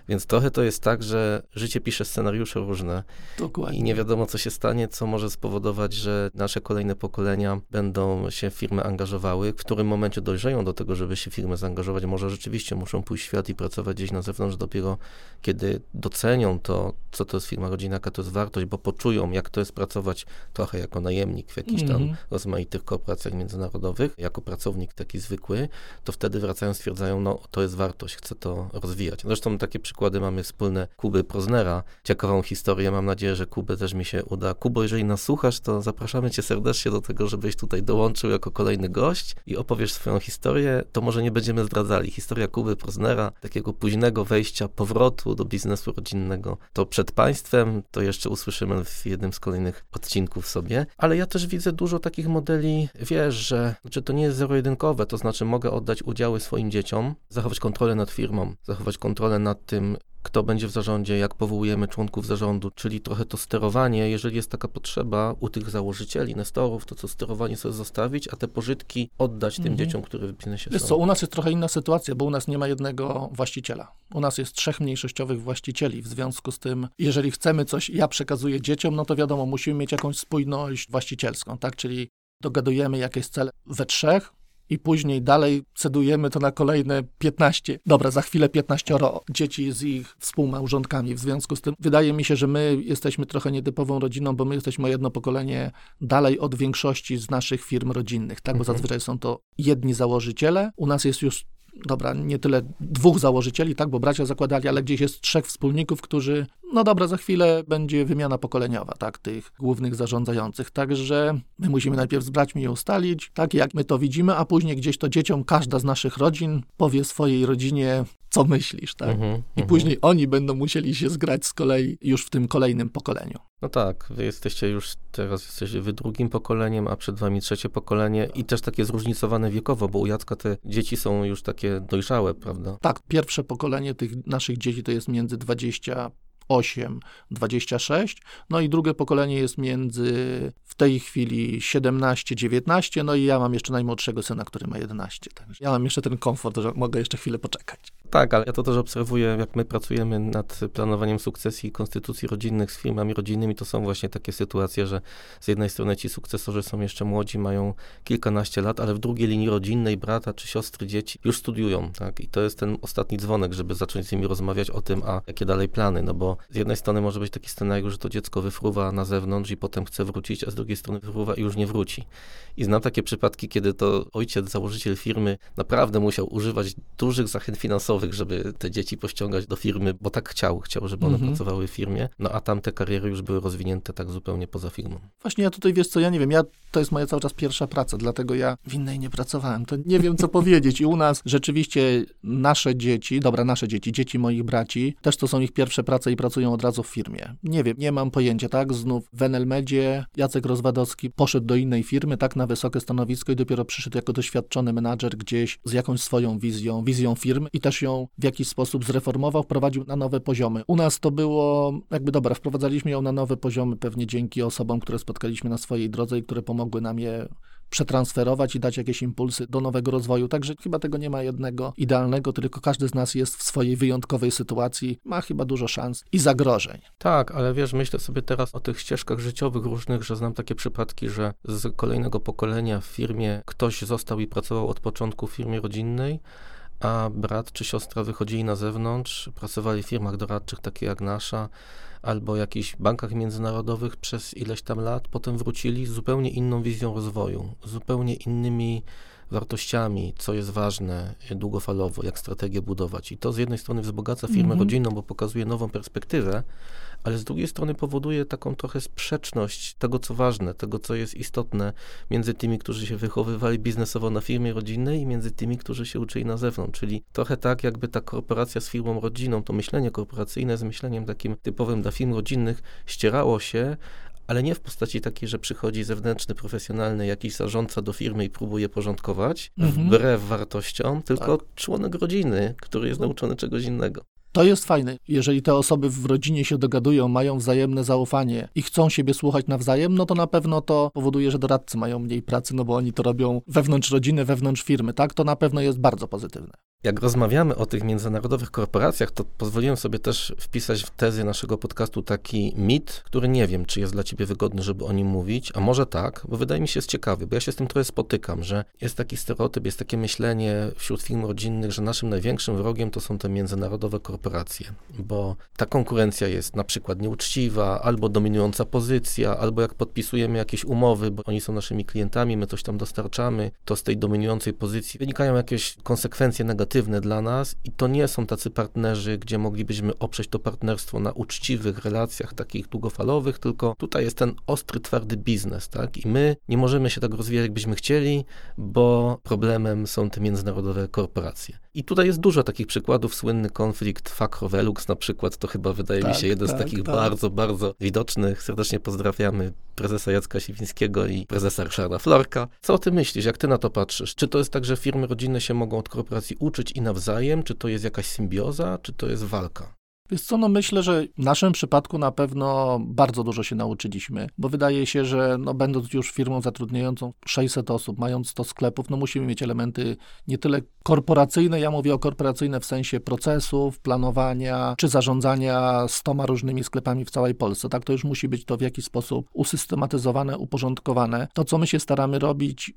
Więc trochę to jest tak, że życie pisze scenariusze różne Dokładnie. i nie wiadomo, co się stanie, co może spowodować, że nasze kolejne pokolenia będą się w firmę angażowały. W którym momencie dojrzeją do tego, żeby się firmę zaangażować, może rzeczywiście muszą pójść w świat i pracować gdzieś na zewnątrz dopiero, kiedy docenią to, co to jest firma rodzina, jaka to jest wartość, bo poczują, jak to jest pracować trochę jako najemnik w jakichś tam mm -hmm. rozmaitych korporacjach międzynarodowych, jako pracownik taki zwykły, to wtedy wracają, stwierdzają, no to jest wartość, chcę to rozwijać. Zresztą takie przykłady przykłady mamy wspólne Kuby Proznera. Ciekawą historię, mam nadzieję, że Kubę też mi się uda. Kubo, jeżeli nas słuchasz, to zapraszamy cię serdecznie do tego, żebyś tutaj dołączył jako kolejny gość i opowiesz swoją historię. To może nie będziemy zdradzali. Historia Kuby Proznera, takiego późnego wejścia, powrotu do biznesu rodzinnego, to przed państwem, to jeszcze usłyszymy w jednym z kolejnych odcinków sobie. Ale ja też widzę dużo takich modeli, wiesz, że znaczy to nie jest zero-jedynkowe, to znaczy mogę oddać udziały swoim dzieciom, zachować kontrolę nad firmą, zachować kontrolę nad tym, kto będzie w zarządzie, jak powołujemy członków zarządu, czyli trochę to sterowanie, jeżeli jest taka potrzeba u tych założycieli, nestorów, to co sterowanie sobie zostawić, a te pożytki oddać tym mhm. dzieciom, które w biznesie Wiesz są. co, u nas jest trochę inna sytuacja, bo u nas nie ma jednego właściciela. U nas jest trzech mniejszościowych właścicieli, w związku z tym, jeżeli chcemy coś, ja przekazuję dzieciom, no to wiadomo, musimy mieć jakąś spójność właścicielską, tak, czyli dogadujemy jakieś cele we trzech, i później dalej cedujemy to na kolejne 15, dobra, za chwilę 15 dzieci z ich współmałżonkami. W związku z tym wydaje mi się, że my jesteśmy trochę nietypową rodziną, bo my jesteśmy jedno pokolenie dalej od większości z naszych firm rodzinnych, tak? Bo mhm. zazwyczaj są to jedni założyciele. U nas jest już dobra, nie tyle dwóch założycieli, tak, bo bracia zakładali, ale gdzieś jest trzech wspólników, którzy, no dobra, za chwilę będzie wymiana pokoleniowa, tak, tych głównych zarządzających. Także my musimy najpierw z braćmi je ustalić, tak jak my to widzimy, a później gdzieś to dzieciom każda z naszych rodzin powie swojej rodzinie, co myślisz, tak? -hmm, I -hmm. później oni będą musieli się zgrać z kolei już w tym kolejnym pokoleniu. No tak, wy jesteście już teraz jesteście wy drugim pokoleniem, a przed wami trzecie pokolenie i też takie zróżnicowane wiekowo, bo u Jacka te dzieci są już takie dojrzałe, prawda? Tak, pierwsze pokolenie tych naszych dzieci to jest między 20 8, 26. No i drugie pokolenie jest między w tej chwili 17, 19. No i ja mam jeszcze najmłodszego syna, który ma 11. Także ja mam jeszcze ten komfort, że mogę jeszcze chwilę poczekać. Tak, ale ja to też obserwuję, jak my pracujemy nad planowaniem sukcesji i konstytucji rodzinnych z firmami rodzinnymi, to są właśnie takie sytuacje, że z jednej strony ci sukcesorzy są jeszcze młodzi, mają kilkanaście lat, ale w drugiej linii rodzinnej brata czy siostry dzieci już studiują, tak? I to jest ten ostatni dzwonek, żeby zacząć z nimi rozmawiać o tym, a jakie dalej plany, no bo z jednej strony może być taki scenariusz, że to dziecko wyfruwa na zewnątrz i potem chce wrócić, a z drugiej strony wyfruwa i już nie wróci. I znam takie przypadki, kiedy to ojciec, założyciel firmy naprawdę musiał używać dużych zachęt finansowych, żeby te dzieci pościągać do firmy, bo tak chciał, chciał, żeby one mhm. pracowały w firmie, no a tamte kariery już były rozwinięte tak zupełnie poza firmą. Właśnie ja tutaj, wiesz co, ja nie wiem, ja, to jest moja cały czas pierwsza praca, dlatego ja w innej nie pracowałem, to nie wiem, co powiedzieć. I u nas rzeczywiście nasze dzieci, dobra, nasze dzieci, dzieci moich braci, też to są ich pierwsze prace i pracują od razu w firmie. Nie wiem, nie mam pojęcia, tak? Znów w Enelmedzie Jacek Rozwadowski poszedł do innej firmy, tak, na wysokie stanowisko i dopiero przyszedł jako doświadczony menadżer gdzieś z jakąś swoją wizją, wizją firmy i też ją w jakiś sposób zreformował, wprowadził na nowe poziomy. U nas to było jakby dobra, wprowadzaliśmy ją na nowe poziomy pewnie dzięki osobom, które spotkaliśmy na swojej drodze i które pomogły nam je przetransferować i dać jakieś impulsy do nowego rozwoju. Także chyba tego nie ma jednego idealnego, tylko każdy z nas jest w swojej wyjątkowej sytuacji, ma chyba dużo szans i zagrożeń. Tak, ale wiesz, myślę sobie teraz o tych ścieżkach życiowych różnych, że znam takie przypadki, że z kolejnego pokolenia w firmie ktoś został i pracował od początku w firmie rodzinnej, a brat czy siostra wychodzili na zewnątrz, pracowali w firmach doradczych, takie jak nasza, albo jakichś bankach międzynarodowych przez ileś tam lat, potem wrócili z zupełnie inną wizją rozwoju, zupełnie innymi wartościami, co jest ważne długofalowo, jak strategię budować. I to z jednej strony wzbogaca firmę mm -hmm. rodzinną, bo pokazuje nową perspektywę, ale z drugiej strony powoduje taką trochę sprzeczność tego, co ważne, tego, co jest istotne między tymi, którzy się wychowywali biznesowo na firmie rodzinnej i między tymi, którzy się uczyli na zewnątrz. Czyli trochę tak, jakby ta korporacja z firmą rodziną, to myślenie korporacyjne z myśleniem takim typowym dla firm rodzinnych ścierało się, ale nie w postaci takiej, że przychodzi zewnętrzny, profesjonalny jakiś zarządca do firmy i próbuje porządkować, mhm. wbrew wartościom, tylko tak. członek rodziny, który jest no. nauczony czegoś innego. To jest fajne. Jeżeli te osoby w rodzinie się dogadują, mają wzajemne zaufanie i chcą siebie słuchać nawzajem, no to na pewno to powoduje, że doradcy mają mniej pracy, no bo oni to robią wewnątrz rodziny, wewnątrz firmy, tak? To na pewno jest bardzo pozytywne. Jak rozmawiamy o tych międzynarodowych korporacjach, to pozwoliłem sobie też wpisać w tezy naszego podcastu taki mit, który nie wiem, czy jest dla ciebie wygodny, żeby o nim mówić, a może tak, bo wydaje mi się jest ciekawy, bo ja się z tym trochę spotykam, że jest taki stereotyp, jest takie myślenie wśród firm rodzinnych, że naszym największym wrogiem to są te międzynarodowe korporacje, bo ta konkurencja jest na przykład nieuczciwa, albo dominująca pozycja, albo jak podpisujemy jakieś umowy, bo oni są naszymi klientami, my coś tam dostarczamy, to z tej dominującej pozycji wynikają jakieś konsekwencje negatywne dla nas i to nie są tacy partnerzy, gdzie moglibyśmy oprzeć to partnerstwo na uczciwych relacjach takich długofalowych, tylko tutaj jest ten ostry, twardy biznes, tak? I my nie możemy się tak rozwijać, jakbyśmy chcieli, bo problemem są te międzynarodowe korporacje. I tutaj jest dużo takich przykładów. Słynny konflikt Fakro-Velux na przykład, to chyba wydaje tak, mi się jeden tak, z takich tak. bardzo, bardzo widocznych. Serdecznie pozdrawiamy prezesa Jacka Siwińskiego i prezesa Ryszarda Florka. Co o tym myślisz? Jak ty na to patrzysz? Czy to jest tak, że firmy rodzinne się mogą od korporacji uczyć i nawzajem? Czy to jest jakaś symbioza? Czy to jest walka? Wiesz co, no myślę, że w naszym przypadku na pewno bardzo dużo się nauczyliśmy, bo wydaje się, że no będąc już firmą zatrudniającą 600 osób, mając 100 sklepów, no musimy mieć elementy nie tyle korporacyjne, ja mówię o korporacyjne w sensie procesów, planowania, czy zarządzania 100 różnymi sklepami w całej Polsce, tak? To już musi być to w jakiś sposób usystematyzowane, uporządkowane. To, co my się staramy robić,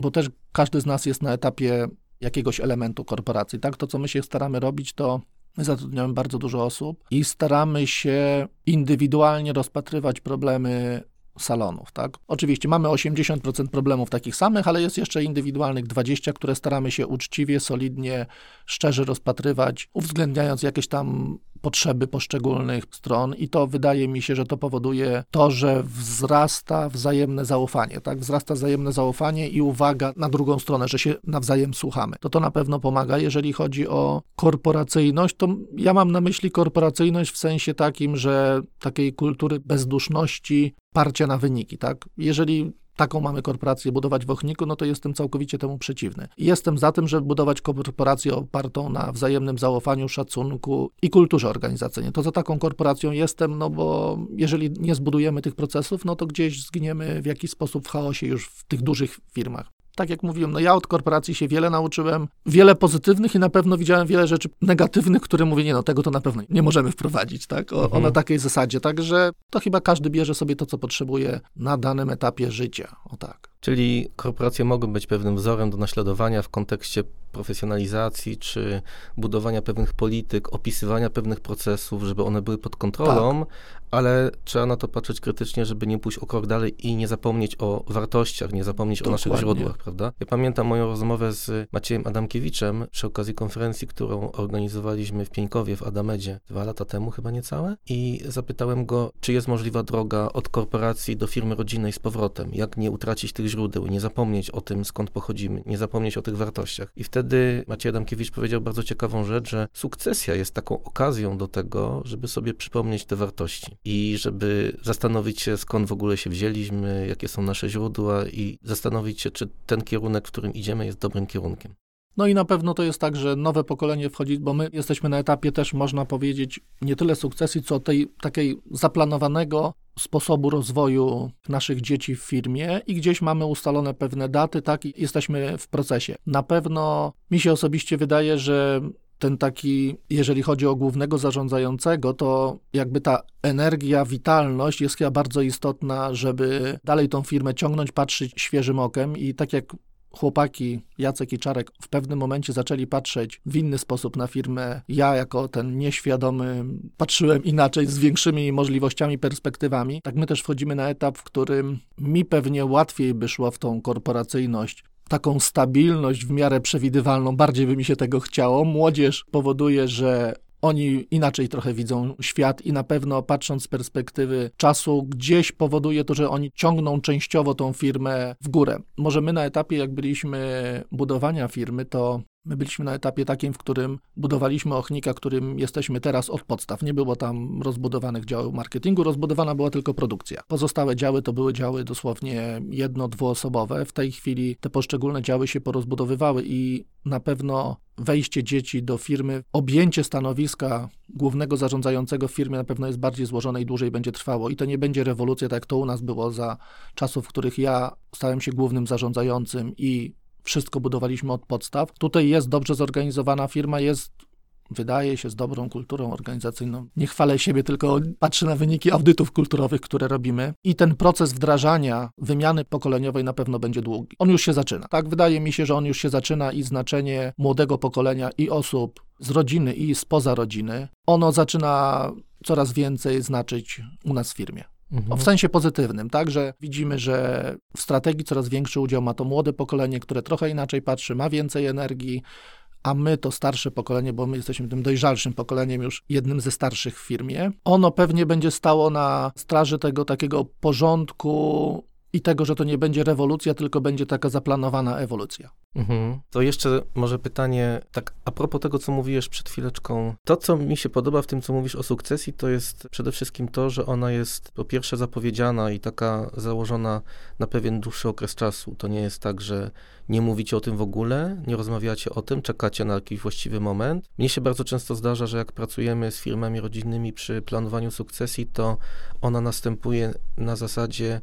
bo też każdy z nas jest na etapie jakiegoś elementu korporacji, tak? To, co my się staramy robić, to My zatrudniamy bardzo dużo osób i staramy się indywidualnie rozpatrywać problemy salonów, tak? Oczywiście mamy 80% problemów takich samych, ale jest jeszcze indywidualnych 20, które staramy się uczciwie, solidnie, szczerze rozpatrywać, uwzględniając jakieś tam potrzeby poszczególnych stron i to wydaje mi się, że to powoduje to, że wzrasta wzajemne zaufanie, tak? Wzrasta wzajemne zaufanie i uwaga na drugą stronę, że się nawzajem słuchamy. To to na pewno pomaga. Jeżeli chodzi o korporacyjność, to ja mam na myśli korporacyjność w sensie takim, że takiej kultury bezduszności, parcia na wyniki, tak? Jeżeli taką mamy korporację budować w Ochniku, no to jestem całkowicie temu przeciwny. Jestem za tym, żeby budować korporację opartą na wzajemnym zaufaniu, szacunku i kulturze organizacyjnej. To za taką korporacją jestem, no bo jeżeli nie zbudujemy tych procesów, no to gdzieś zginiemy w jakiś sposób w chaosie już w tych dużych firmach. Tak jak mówiłem, no ja od korporacji się wiele nauczyłem, wiele pozytywnych i na pewno widziałem wiele rzeczy negatywnych, które mówię, nie no, tego to na pewno nie możemy wprowadzić, tak? O, mhm. o na takiej zasadzie. Także to chyba każdy bierze sobie to, co potrzebuje na danym etapie życia. O tak. Czyli korporacje mogą być pewnym wzorem do naśladowania w kontekście profesjonalizacji czy budowania pewnych polityk, opisywania pewnych procesów, żeby one były pod kontrolą, tak. ale trzeba na to patrzeć krytycznie, żeby nie pójść o krok dalej i nie zapomnieć o wartościach, nie zapomnieć Dokładnie. o naszych źródłach, prawda? Ja pamiętam moją rozmowę z Maciejem Adamkiewiczem przy okazji konferencji, którą organizowaliśmy w Pieńkowie w Adamedzie dwa lata temu, chyba niecałe, i zapytałem go, czy jest możliwa droga od korporacji do firmy rodzinnej z powrotem, jak nie utracić tych źródeł, nie zapomnieć o tym, skąd pochodzimy, nie zapomnieć o tych wartościach. I wtedy Maciej Adamkiewicz powiedział bardzo ciekawą rzecz, że sukcesja jest taką okazją do tego, żeby sobie przypomnieć te wartości i żeby zastanowić się, skąd w ogóle się wzięliśmy, jakie są nasze źródła i zastanowić się, czy ten kierunek, w którym idziemy, jest dobrym kierunkiem. No i na pewno to jest tak, że nowe pokolenie wchodzi, bo my jesteśmy na etapie też, można powiedzieć, nie tyle sukcesji, co tej takiej zaplanowanego sposobu rozwoju naszych dzieci w firmie i gdzieś mamy ustalone pewne daty, tak, i jesteśmy w procesie. Na pewno mi się osobiście wydaje, że ten taki, jeżeli chodzi o głównego zarządzającego, to jakby ta energia, witalność jest chyba bardzo istotna, żeby dalej tą firmę ciągnąć, patrzeć świeżym okiem i tak jak chłopaki Jacek i Czarek w pewnym momencie zaczęli patrzeć w inny sposób na firmę. Ja jako ten nieświadomy patrzyłem inaczej, z większymi możliwościami, perspektywami. Tak my też wchodzimy na etap, w którym mi pewnie łatwiej by szło w tą korporacyjność, taką stabilność w miarę przewidywalną, bardziej by mi się tego chciało. Młodzież powoduje, że oni inaczej trochę widzą świat i na pewno patrząc z perspektywy czasu, gdzieś powoduje to, że oni ciągną częściowo tą firmę w górę. Może my na etapie, jak byliśmy budowania firmy, to My byliśmy na etapie takim, w którym budowaliśmy ochnika, którym jesteśmy teraz od podstaw. Nie było tam rozbudowanych działów marketingu, rozbudowana była tylko produkcja. Pozostałe działy to były działy dosłownie jedno-, dwuosobowe. W tej chwili te poszczególne działy się porozbudowywały i na pewno wejście dzieci do firmy, objęcie stanowiska głównego zarządzającego w firmie na pewno jest bardziej złożone i dłużej będzie trwało. I to nie będzie rewolucja, tak jak to u nas było za czasów, w których ja stałem się głównym zarządzającym i wszystko budowaliśmy od podstaw. Tutaj jest dobrze zorganizowana firma, jest wydaje się z dobrą kulturą organizacyjną. Nie chwalę siebie, tylko patrzę na wyniki audytów kulturowych, które robimy. I ten proces wdrażania wymiany pokoleniowej na pewno będzie długi. On już się zaczyna. Tak, wydaje mi się, że on już się zaczyna i znaczenie młodego pokolenia i osób z rodziny i spoza rodziny, ono zaczyna coraz więcej znaczyć u nas w firmie. Mhm. W sensie pozytywnym, tak, że widzimy, że w strategii coraz większy udział ma to młode pokolenie, które trochę inaczej patrzy, ma więcej energii, a my to starsze pokolenie, bo my jesteśmy tym dojrzalszym pokoleniem, już jednym ze starszych w firmie, ono pewnie będzie stało na straży tego takiego porządku i tego, że to nie będzie rewolucja, tylko będzie taka zaplanowana ewolucja. Mhm. To jeszcze może pytanie, tak a propos tego, co mówiłeś przed chwileczką. To, co mi się podoba w tym, co mówisz o sukcesji, to jest przede wszystkim to, że ona jest po pierwsze zapowiedziana i taka założona na pewien dłuższy okres czasu. To nie jest tak, że nie mówicie o tym w ogóle, nie rozmawiacie o tym, czekacie na jakiś właściwy moment. Mnie się bardzo często zdarza, że jak pracujemy z firmami rodzinnymi przy planowaniu sukcesji, to ona następuje na zasadzie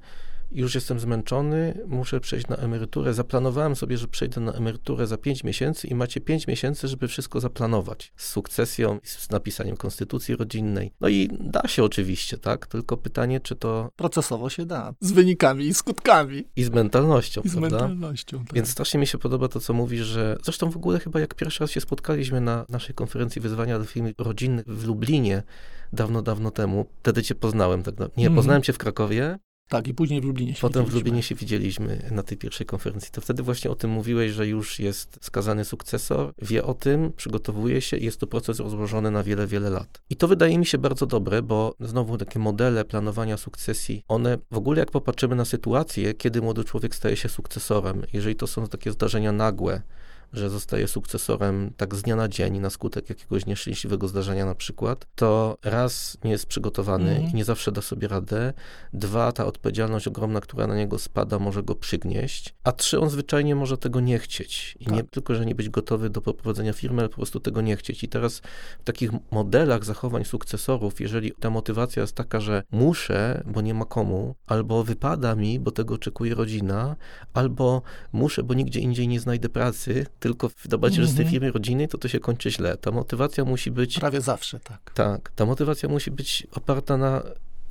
już jestem zmęczony, muszę przejść na emeryturę. Zaplanowałem sobie, że przejdę na emeryturę za 5 miesięcy i macie 5 miesięcy, żeby wszystko zaplanować. Z sukcesją, z napisaniem konstytucji rodzinnej. No i da się oczywiście, tak? Tylko pytanie, czy to... Procesowo się da. Z wynikami i skutkami. I z mentalnością, I z prawda? mentalnością, tak. Więc strasznie mi się podoba to, co mówisz, że... Zresztą w ogóle chyba jak pierwszy raz się spotkaliśmy na naszej konferencji wyzwania do firmy rodzinnych w Lublinie, dawno, dawno temu. Wtedy cię poznałem. Tak, nie, mm. poznałem cię w Krakowie, tak, i później w Lublinie się Potem w Lublinie się widzieliśmy na tej pierwszej konferencji. To wtedy właśnie o tym mówiłeś, że już jest skazany sukcesor, wie o tym, przygotowuje się i jest to proces rozłożony na wiele, wiele lat. I to wydaje mi się bardzo dobre, bo znowu takie modele planowania sukcesji, one w ogóle jak popatrzymy na sytuację, kiedy młody człowiek staje się sukcesorem, jeżeli to są takie zdarzenia nagłe, że zostaje sukcesorem tak z dnia na dzień na skutek jakiegoś nieszczęśliwego zdarzenia na przykład, to raz nie jest przygotowany mm. i nie zawsze da sobie radę, dwa ta odpowiedzialność ogromna, która na niego spada, może go przygnieść, a trzy on zwyczajnie może tego nie chcieć i tak. nie tylko, że nie być gotowy do poprowadzenia firmy, ale po prostu tego nie chcieć. I teraz w takich modelach zachowań sukcesorów, jeżeli ta motywacja jest taka, że muszę, bo nie ma komu, albo wypada mi, bo tego oczekuje rodzina, albo muszę, bo nigdzie indziej nie znajdę pracy, tylko w debacie, z tej mhm. firmy rodzinnej, to to się kończy źle. Ta motywacja musi być... Prawie zawsze, tak. Tak, ta motywacja musi być oparta na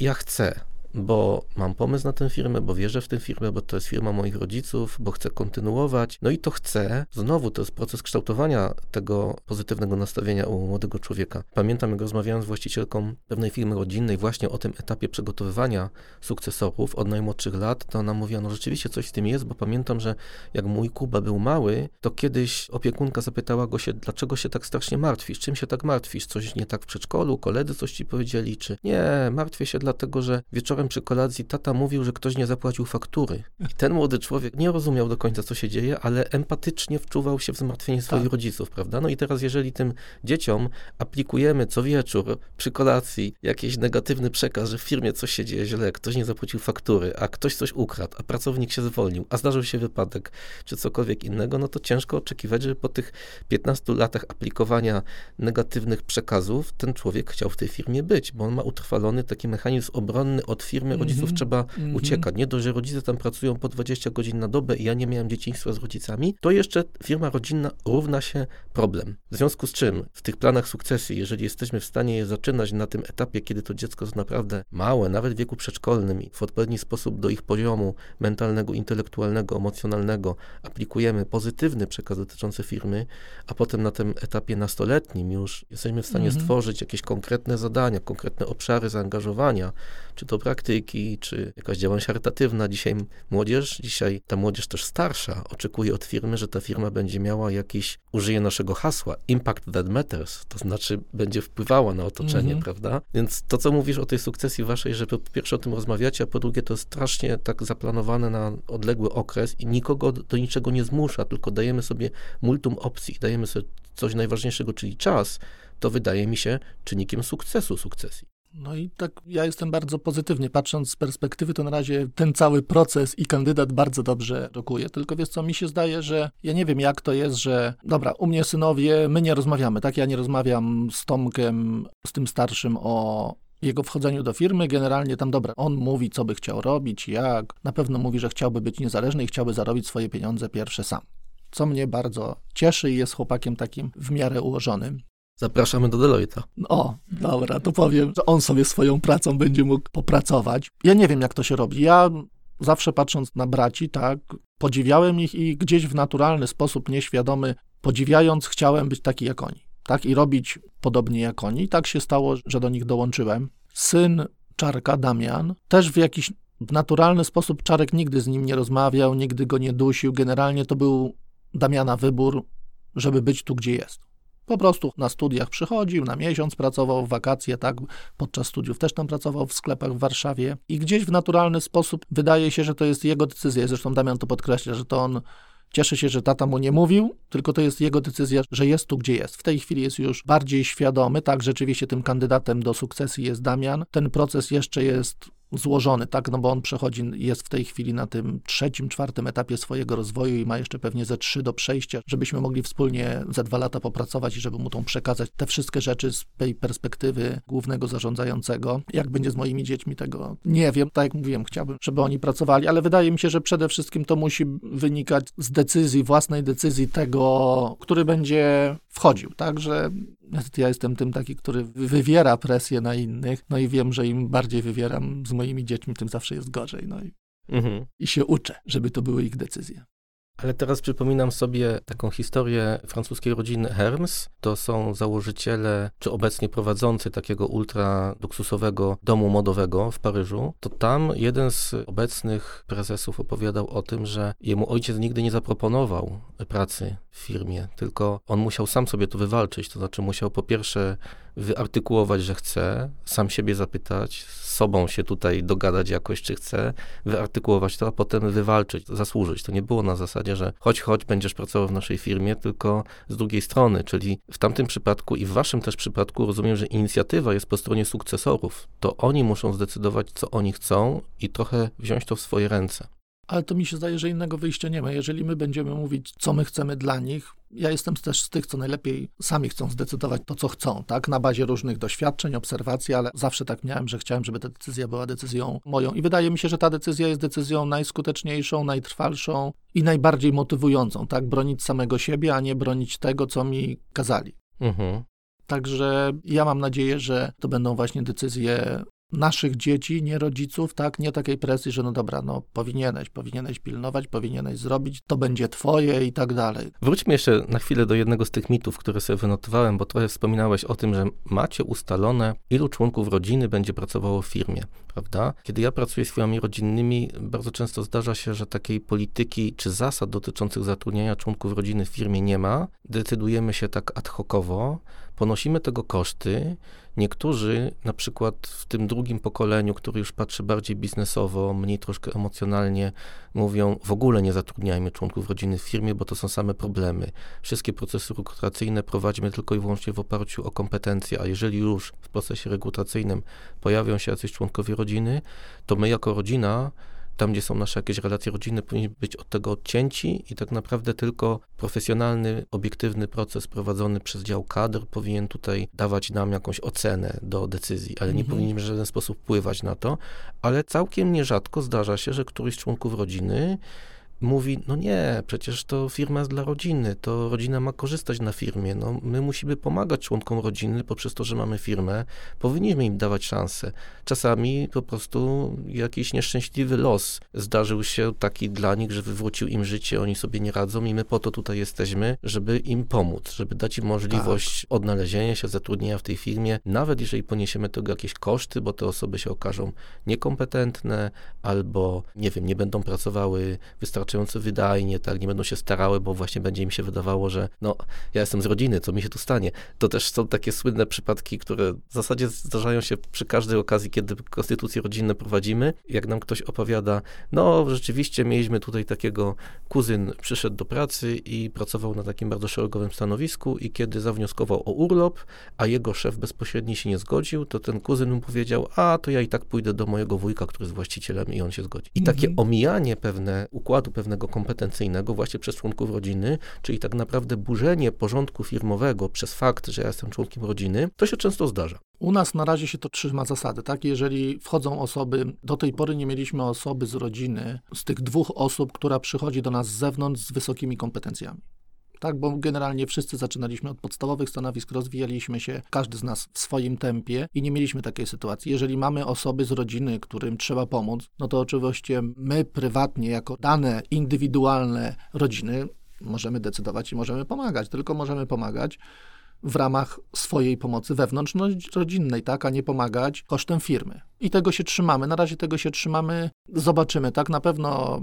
ja chcę, bo mam pomysł na tę firmę, bo wierzę w tę firmę, bo to jest firma moich rodziców, bo chcę kontynuować. No i to chcę. Znowu to jest proces kształtowania tego pozytywnego nastawienia u młodego człowieka. Pamiętam, jak rozmawiałem z właścicielką pewnej firmy rodzinnej właśnie o tym etapie przygotowywania sukcesorów od najmłodszych lat, to ona mówiła, no rzeczywiście coś w tym jest, bo pamiętam, że jak mój Kuba był mały, to kiedyś opiekunka zapytała go się, dlaczego się tak strasznie martwisz? Czym się tak martwisz? Coś nie tak w przedszkolu? Koledzy coś ci powiedzieli? Czy nie, martwię się dlatego, że wieczorem wieczorem przy kolacji tata mówił, że ktoś nie zapłacił faktury. I ten młody człowiek nie rozumiał do końca, co się dzieje, ale empatycznie wczuwał się w zmartwienie swoich tak. rodziców, prawda? No i teraz, jeżeli tym dzieciom aplikujemy co wieczór przy kolacji jakiś negatywny przekaz, że w firmie coś się dzieje źle, ktoś nie zapłacił faktury, a ktoś coś ukradł, a pracownik się zwolnił, a zdarzył się wypadek, czy cokolwiek innego, no to ciężko oczekiwać, że po tych 15 latach aplikowania negatywnych przekazów ten człowiek chciał w tej firmie być, bo on ma utrwalony taki mechanizm obronny od firmy rodziców mm -hmm. trzeba mm -hmm. uciekać. Nie dość, że rodzice tam pracują po 20 godzin na dobę i ja nie miałem dzieciństwa z rodzicami, to jeszcze firma rodzinna równa się problem. W związku z czym w tych planach sukcesji, jeżeli jesteśmy w stanie je zaczynać na tym etapie, kiedy to dziecko jest naprawdę małe, nawet w wieku przedszkolnym i w odpowiedni sposób do ich poziomu mentalnego, intelektualnego, emocjonalnego aplikujemy pozytywny przekaz dotyczący firmy, a potem na tym etapie nastoletnim już jesteśmy w stanie mm -hmm. stworzyć jakieś konkretne zadania, konkretne obszary zaangażowania, czy to brak praktyki, czy jakaś działalność charytatywna. Dzisiaj młodzież, dzisiaj ta młodzież też starsza oczekuje od firmy, że ta firma będzie miała jakiś, użyje naszego hasła, impact that matters, to znaczy będzie wpływała na otoczenie, mhm. prawda? Więc to, co mówisz o tej sukcesji waszej, że po pierwsze o tym rozmawiacie, a po drugie to jest strasznie tak zaplanowane na odległy okres i nikogo do niczego nie zmusza, tylko dajemy sobie multum opcji, dajemy sobie coś najważniejszego, czyli czas, to wydaje mi się czynnikiem sukcesu sukcesji. No i tak ja jestem bardzo pozytywnie, patrząc z perspektywy, to na razie ten cały proces i kandydat bardzo dobrze rokuje. Tylko wiesz co, mi się zdaje, że ja nie wiem jak to jest, że dobra, u mnie synowie, my nie rozmawiamy, tak? Ja nie rozmawiam z Tomkiem, z tym starszym o jego wchodzeniu do firmy. Generalnie tam, dobra, on mówi, co by chciał robić, jak. Na pewno mówi, że chciałby być niezależny i chciałby zarobić swoje pieniądze pierwsze sam. Co mnie bardzo cieszy i jest chłopakiem takim w miarę ułożonym. Zapraszamy do Deloitte'a. O, dobra, to powiem, że on sobie swoją pracą będzie mógł popracować. Ja nie wiem, jak to się robi. Ja zawsze patrząc na braci, tak, podziwiałem ich i gdzieś w naturalny sposób, nieświadomy, podziwiając, chciałem być taki jak oni, tak, i robić podobnie jak oni. I tak się stało, że do nich dołączyłem. Syn Czarka, Damian, też w jakiś naturalny sposób Czarek nigdy z nim nie rozmawiał, nigdy go nie dusił. Generalnie to był Damiana wybór, żeby być tu, gdzie jest. Po prostu na studiach przychodził, na miesiąc pracował, w wakacje, tak, podczas studiów też tam pracował w sklepach w Warszawie i gdzieś w naturalny sposób wydaje się, że to jest jego decyzja. Zresztą Damian to podkreśla, że to on Cieszy się, że tata mu nie mówił, tylko to jest jego decyzja, że jest tu, gdzie jest. W tej chwili jest już bardziej świadomy, tak, rzeczywiście tym kandydatem do sukcesji jest Damian. Ten proces jeszcze jest złożony, tak, no bo on przechodzi, jest w tej chwili na tym trzecim, czwartym etapie swojego rozwoju i ma jeszcze pewnie ze trzy do przejścia, żebyśmy mogli wspólnie za dwa lata popracować i żeby mu tą przekazać te wszystkie rzeczy z tej perspektywy głównego zarządzającego. Jak będzie z moimi dziećmi, tego nie wiem. Tak jak mówiłem, chciałbym, żeby oni pracowali, ale wydaje mi się, że przede wszystkim to musi wynikać z decyzji, własnej decyzji tego, który będzie wchodził, tak, że ja jestem tym taki, który wywiera presję na innych, no i wiem, że im bardziej wywieram z moimi dziećmi, tym zawsze jest gorzej, no i, mhm. i się uczę, żeby to były ich decyzje. Ale teraz przypominam sobie taką historię francuskiej rodziny Hermes. To są założyciele, czy obecnie prowadzący takiego ultra luksusowego domu modowego w Paryżu. To tam jeden z obecnych prezesów opowiadał o tym, że jemu ojciec nigdy nie zaproponował pracy w firmie, tylko on musiał sam sobie to wywalczyć. To znaczy musiał po pierwsze wyartykułować, że chce, sam siebie zapytać, z sobą się tutaj dogadać jakoś, czy chce, wyartykułować to, a potem wywalczyć, zasłużyć. To nie było na zasadzie, że chodź, chodź, będziesz pracował w naszej firmie, tylko z drugiej strony, czyli w tamtym przypadku i w waszym też przypadku rozumiem, że inicjatywa jest po stronie sukcesorów. To oni muszą zdecydować, co oni chcą i trochę wziąć to w swoje ręce ale to mi się zdaje, że innego wyjścia nie ma. Jeżeli my będziemy mówić, co my chcemy dla nich, ja jestem też z tych, co najlepiej sami chcą zdecydować to, co chcą, tak? Na bazie różnych doświadczeń, obserwacji, ale zawsze tak miałem, że chciałem, żeby ta decyzja była decyzją moją. I wydaje mi się, że ta decyzja jest decyzją najskuteczniejszą, najtrwalszą i najbardziej motywującą, tak? Bronić samego siebie, a nie bronić tego, co mi kazali. Mhm. Także ja mam nadzieję, że to będą właśnie decyzje naszych dzieci, nie rodziców, tak, nie takiej presji, że no dobra, no powinieneś, powinieneś pilnować, powinieneś zrobić, to będzie twoje i tak dalej. Wróćmy jeszcze na chwilę do jednego z tych mitów, które sobie wynotowałem, bo trochę wspominałeś o tym, że macie ustalone, ilu członków rodziny będzie pracowało w firmie, prawda? Kiedy ja pracuję z firmami rodzinnymi, bardzo często zdarza się, że takiej polityki czy zasad dotyczących zatrudniania członków rodziny w firmie nie ma. Decydujemy się tak ad hocowo, ponosimy tego koszty. Niektórzy, na przykład w tym drugim pokoleniu, który już patrzy bardziej biznesowo, mniej troszkę emocjonalnie, mówią: w ogóle nie zatrudniajmy członków rodziny w firmie, bo to są same problemy. Wszystkie procesy rekrutacyjne prowadzimy tylko i wyłącznie w oparciu o kompetencje, a jeżeli już w procesie rekrutacyjnym pojawią się jacyś członkowie rodziny, to my jako rodzina tam, gdzie są nasze jakieś relacje rodzinne, powinniśmy być od tego odcięci i tak naprawdę tylko profesjonalny, obiektywny proces prowadzony przez dział kadr powinien tutaj dawać nam jakąś ocenę do decyzji, ale nie mhm. powinniśmy w żaden sposób wpływać na to, ale całkiem nierzadko zdarza się, że któryś z członków rodziny mówi, no nie, przecież to firma jest dla rodziny, to rodzina ma korzystać na firmie, no my musimy pomagać członkom rodziny poprzez to, że mamy firmę, powinniśmy im dawać szansę. Czasami po prostu jakiś nieszczęśliwy los zdarzył się taki dla nich, że wywrócił im życie, oni sobie nie radzą i my po to tutaj jesteśmy, żeby im pomóc, żeby dać im możliwość tak. odnalezienia się, zatrudnienia w tej firmie, nawet jeżeli poniesiemy tego jakieś koszty, bo te osoby się okażą niekompetentne albo, nie wiem, nie będą pracowały wystarczająco wystarczająco wydajnie, tak, nie będą się starały, bo właśnie będzie im się wydawało, że no, ja jestem z rodziny, co mi się tu stanie. To też są takie słynne przypadki, które w zasadzie zdarzają się przy każdej okazji, kiedy konstytucje rodzinne prowadzimy. Jak nam ktoś opowiada, no rzeczywiście mieliśmy tutaj takiego, kuzyn przyszedł do pracy i pracował na takim bardzo szeregowym stanowisku i kiedy zawnioskował o urlop, a jego szef bezpośredni się nie zgodził, to ten kuzyn mu powiedział, a to ja i tak pójdę do mojego wujka, który jest właścicielem i on się zgodzi. I takie mhm. omijanie pewne układu, pewnego kompetencyjnego właśnie przez członków rodziny, czyli tak naprawdę burzenie porządku firmowego przez fakt, że ja jestem członkiem rodziny, to się często zdarza. U nas na razie się to trzyma zasady, tak? Jeżeli wchodzą osoby, do tej pory nie mieliśmy osoby z rodziny, z tych dwóch osób, która przychodzi do nas z zewnątrz z wysokimi kompetencjami tak, bo generalnie wszyscy zaczynaliśmy od podstawowych stanowisk, rozwijaliśmy się, każdy z nas w swoim tempie i nie mieliśmy takiej sytuacji. Jeżeli mamy osoby z rodziny, którym trzeba pomóc, no to oczywiście my prywatnie, jako dane indywidualne rodziny, możemy decydować i możemy pomagać, tylko możemy pomagać w ramach swojej pomocy wewnątrzrodzinnej, tak, a nie pomagać kosztem firmy. I tego się trzymamy. Na razie tego się trzymamy. Zobaczymy, tak, na pewno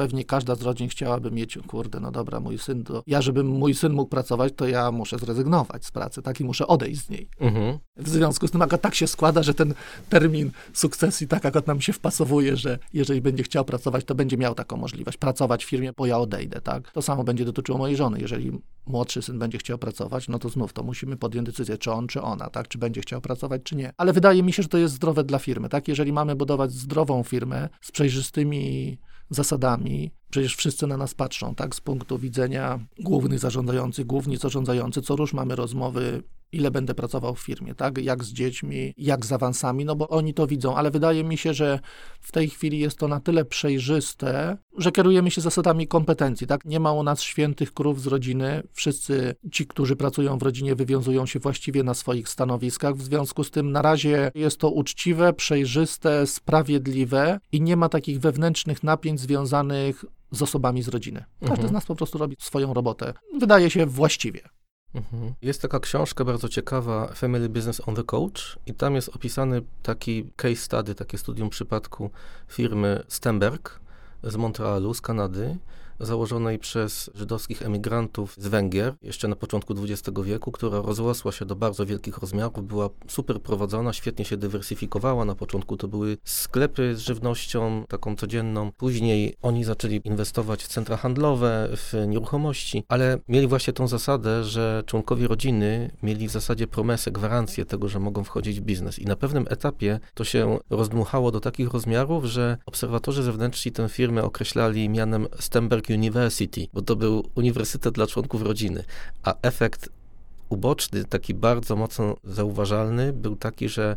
Pewnie każda z rodzin chciałaby mieć, kurde, no dobra, mój syn to, ja żeby mój syn mógł pracować, to ja muszę zrezygnować z pracy, tak, i muszę odejść z niej. Mhm. W związku z tym akurat tak się składa, że ten termin sukcesji tak akurat nam się wpasowuje, że jeżeli będzie chciał pracować, to będzie miał taką możliwość, pracować w firmie, bo ja odejdę, tak. To samo będzie dotyczyło mojej żony. Jeżeli młodszy syn będzie chciał pracować, no to znów to musimy podjąć decyzję, czy on, czy ona, tak, czy będzie chciał pracować, czy nie. Ale wydaje mi się, że to jest zdrowe dla firmy, tak. Jeżeli mamy budować zdrową firmę z przejrzystymi zasadami. Przecież wszyscy na nas patrzą, tak, z punktu widzenia głównych zarządzających, główni zarządzający, co róż mamy rozmowy ile będę pracował w firmie, tak? Jak z dziećmi, jak z awansami, no bo oni to widzą, ale wydaje mi się, że w tej chwili jest to na tyle przejrzyste, że kierujemy się zasadami kompetencji, tak? Nie ma u nas świętych krów z rodziny. Wszyscy ci, którzy pracują w rodzinie, wywiązują się właściwie na swoich stanowiskach. W związku z tym na razie jest to uczciwe, przejrzyste, sprawiedliwe i nie ma takich wewnętrznych napięć związanych z osobami z rodziny. Każdy mhm. z nas po prostu robi swoją robotę. Wydaje się właściwie. Mhm. Jest taka książka bardzo ciekawa, Family Business on the Coach, i tam jest opisany taki case study, takie studium przypadku firmy Stemberg z Montrealu, z Kanady, założonej przez żydowskich emigrantów z Węgier, jeszcze na początku XX wieku, która rozrosła się do bardzo wielkich rozmiarów, była super prowadzona, świetnie się dywersyfikowała. Na początku to były sklepy z żywnością, taką codzienną. Później oni zaczęli inwestować w centra handlowe, w nieruchomości, ale mieli właśnie tą zasadę, że członkowie rodziny mieli w zasadzie promesę, gwarancję tego, że mogą wchodzić w biznes. I na pewnym etapie to się rozdmuchało do takich rozmiarów, że obserwatorzy zewnętrzni tę firmę określali mianem University, bo to był uniwersytet dla członków rodziny, a efekt uboczny, taki bardzo mocno zauważalny, był taki, że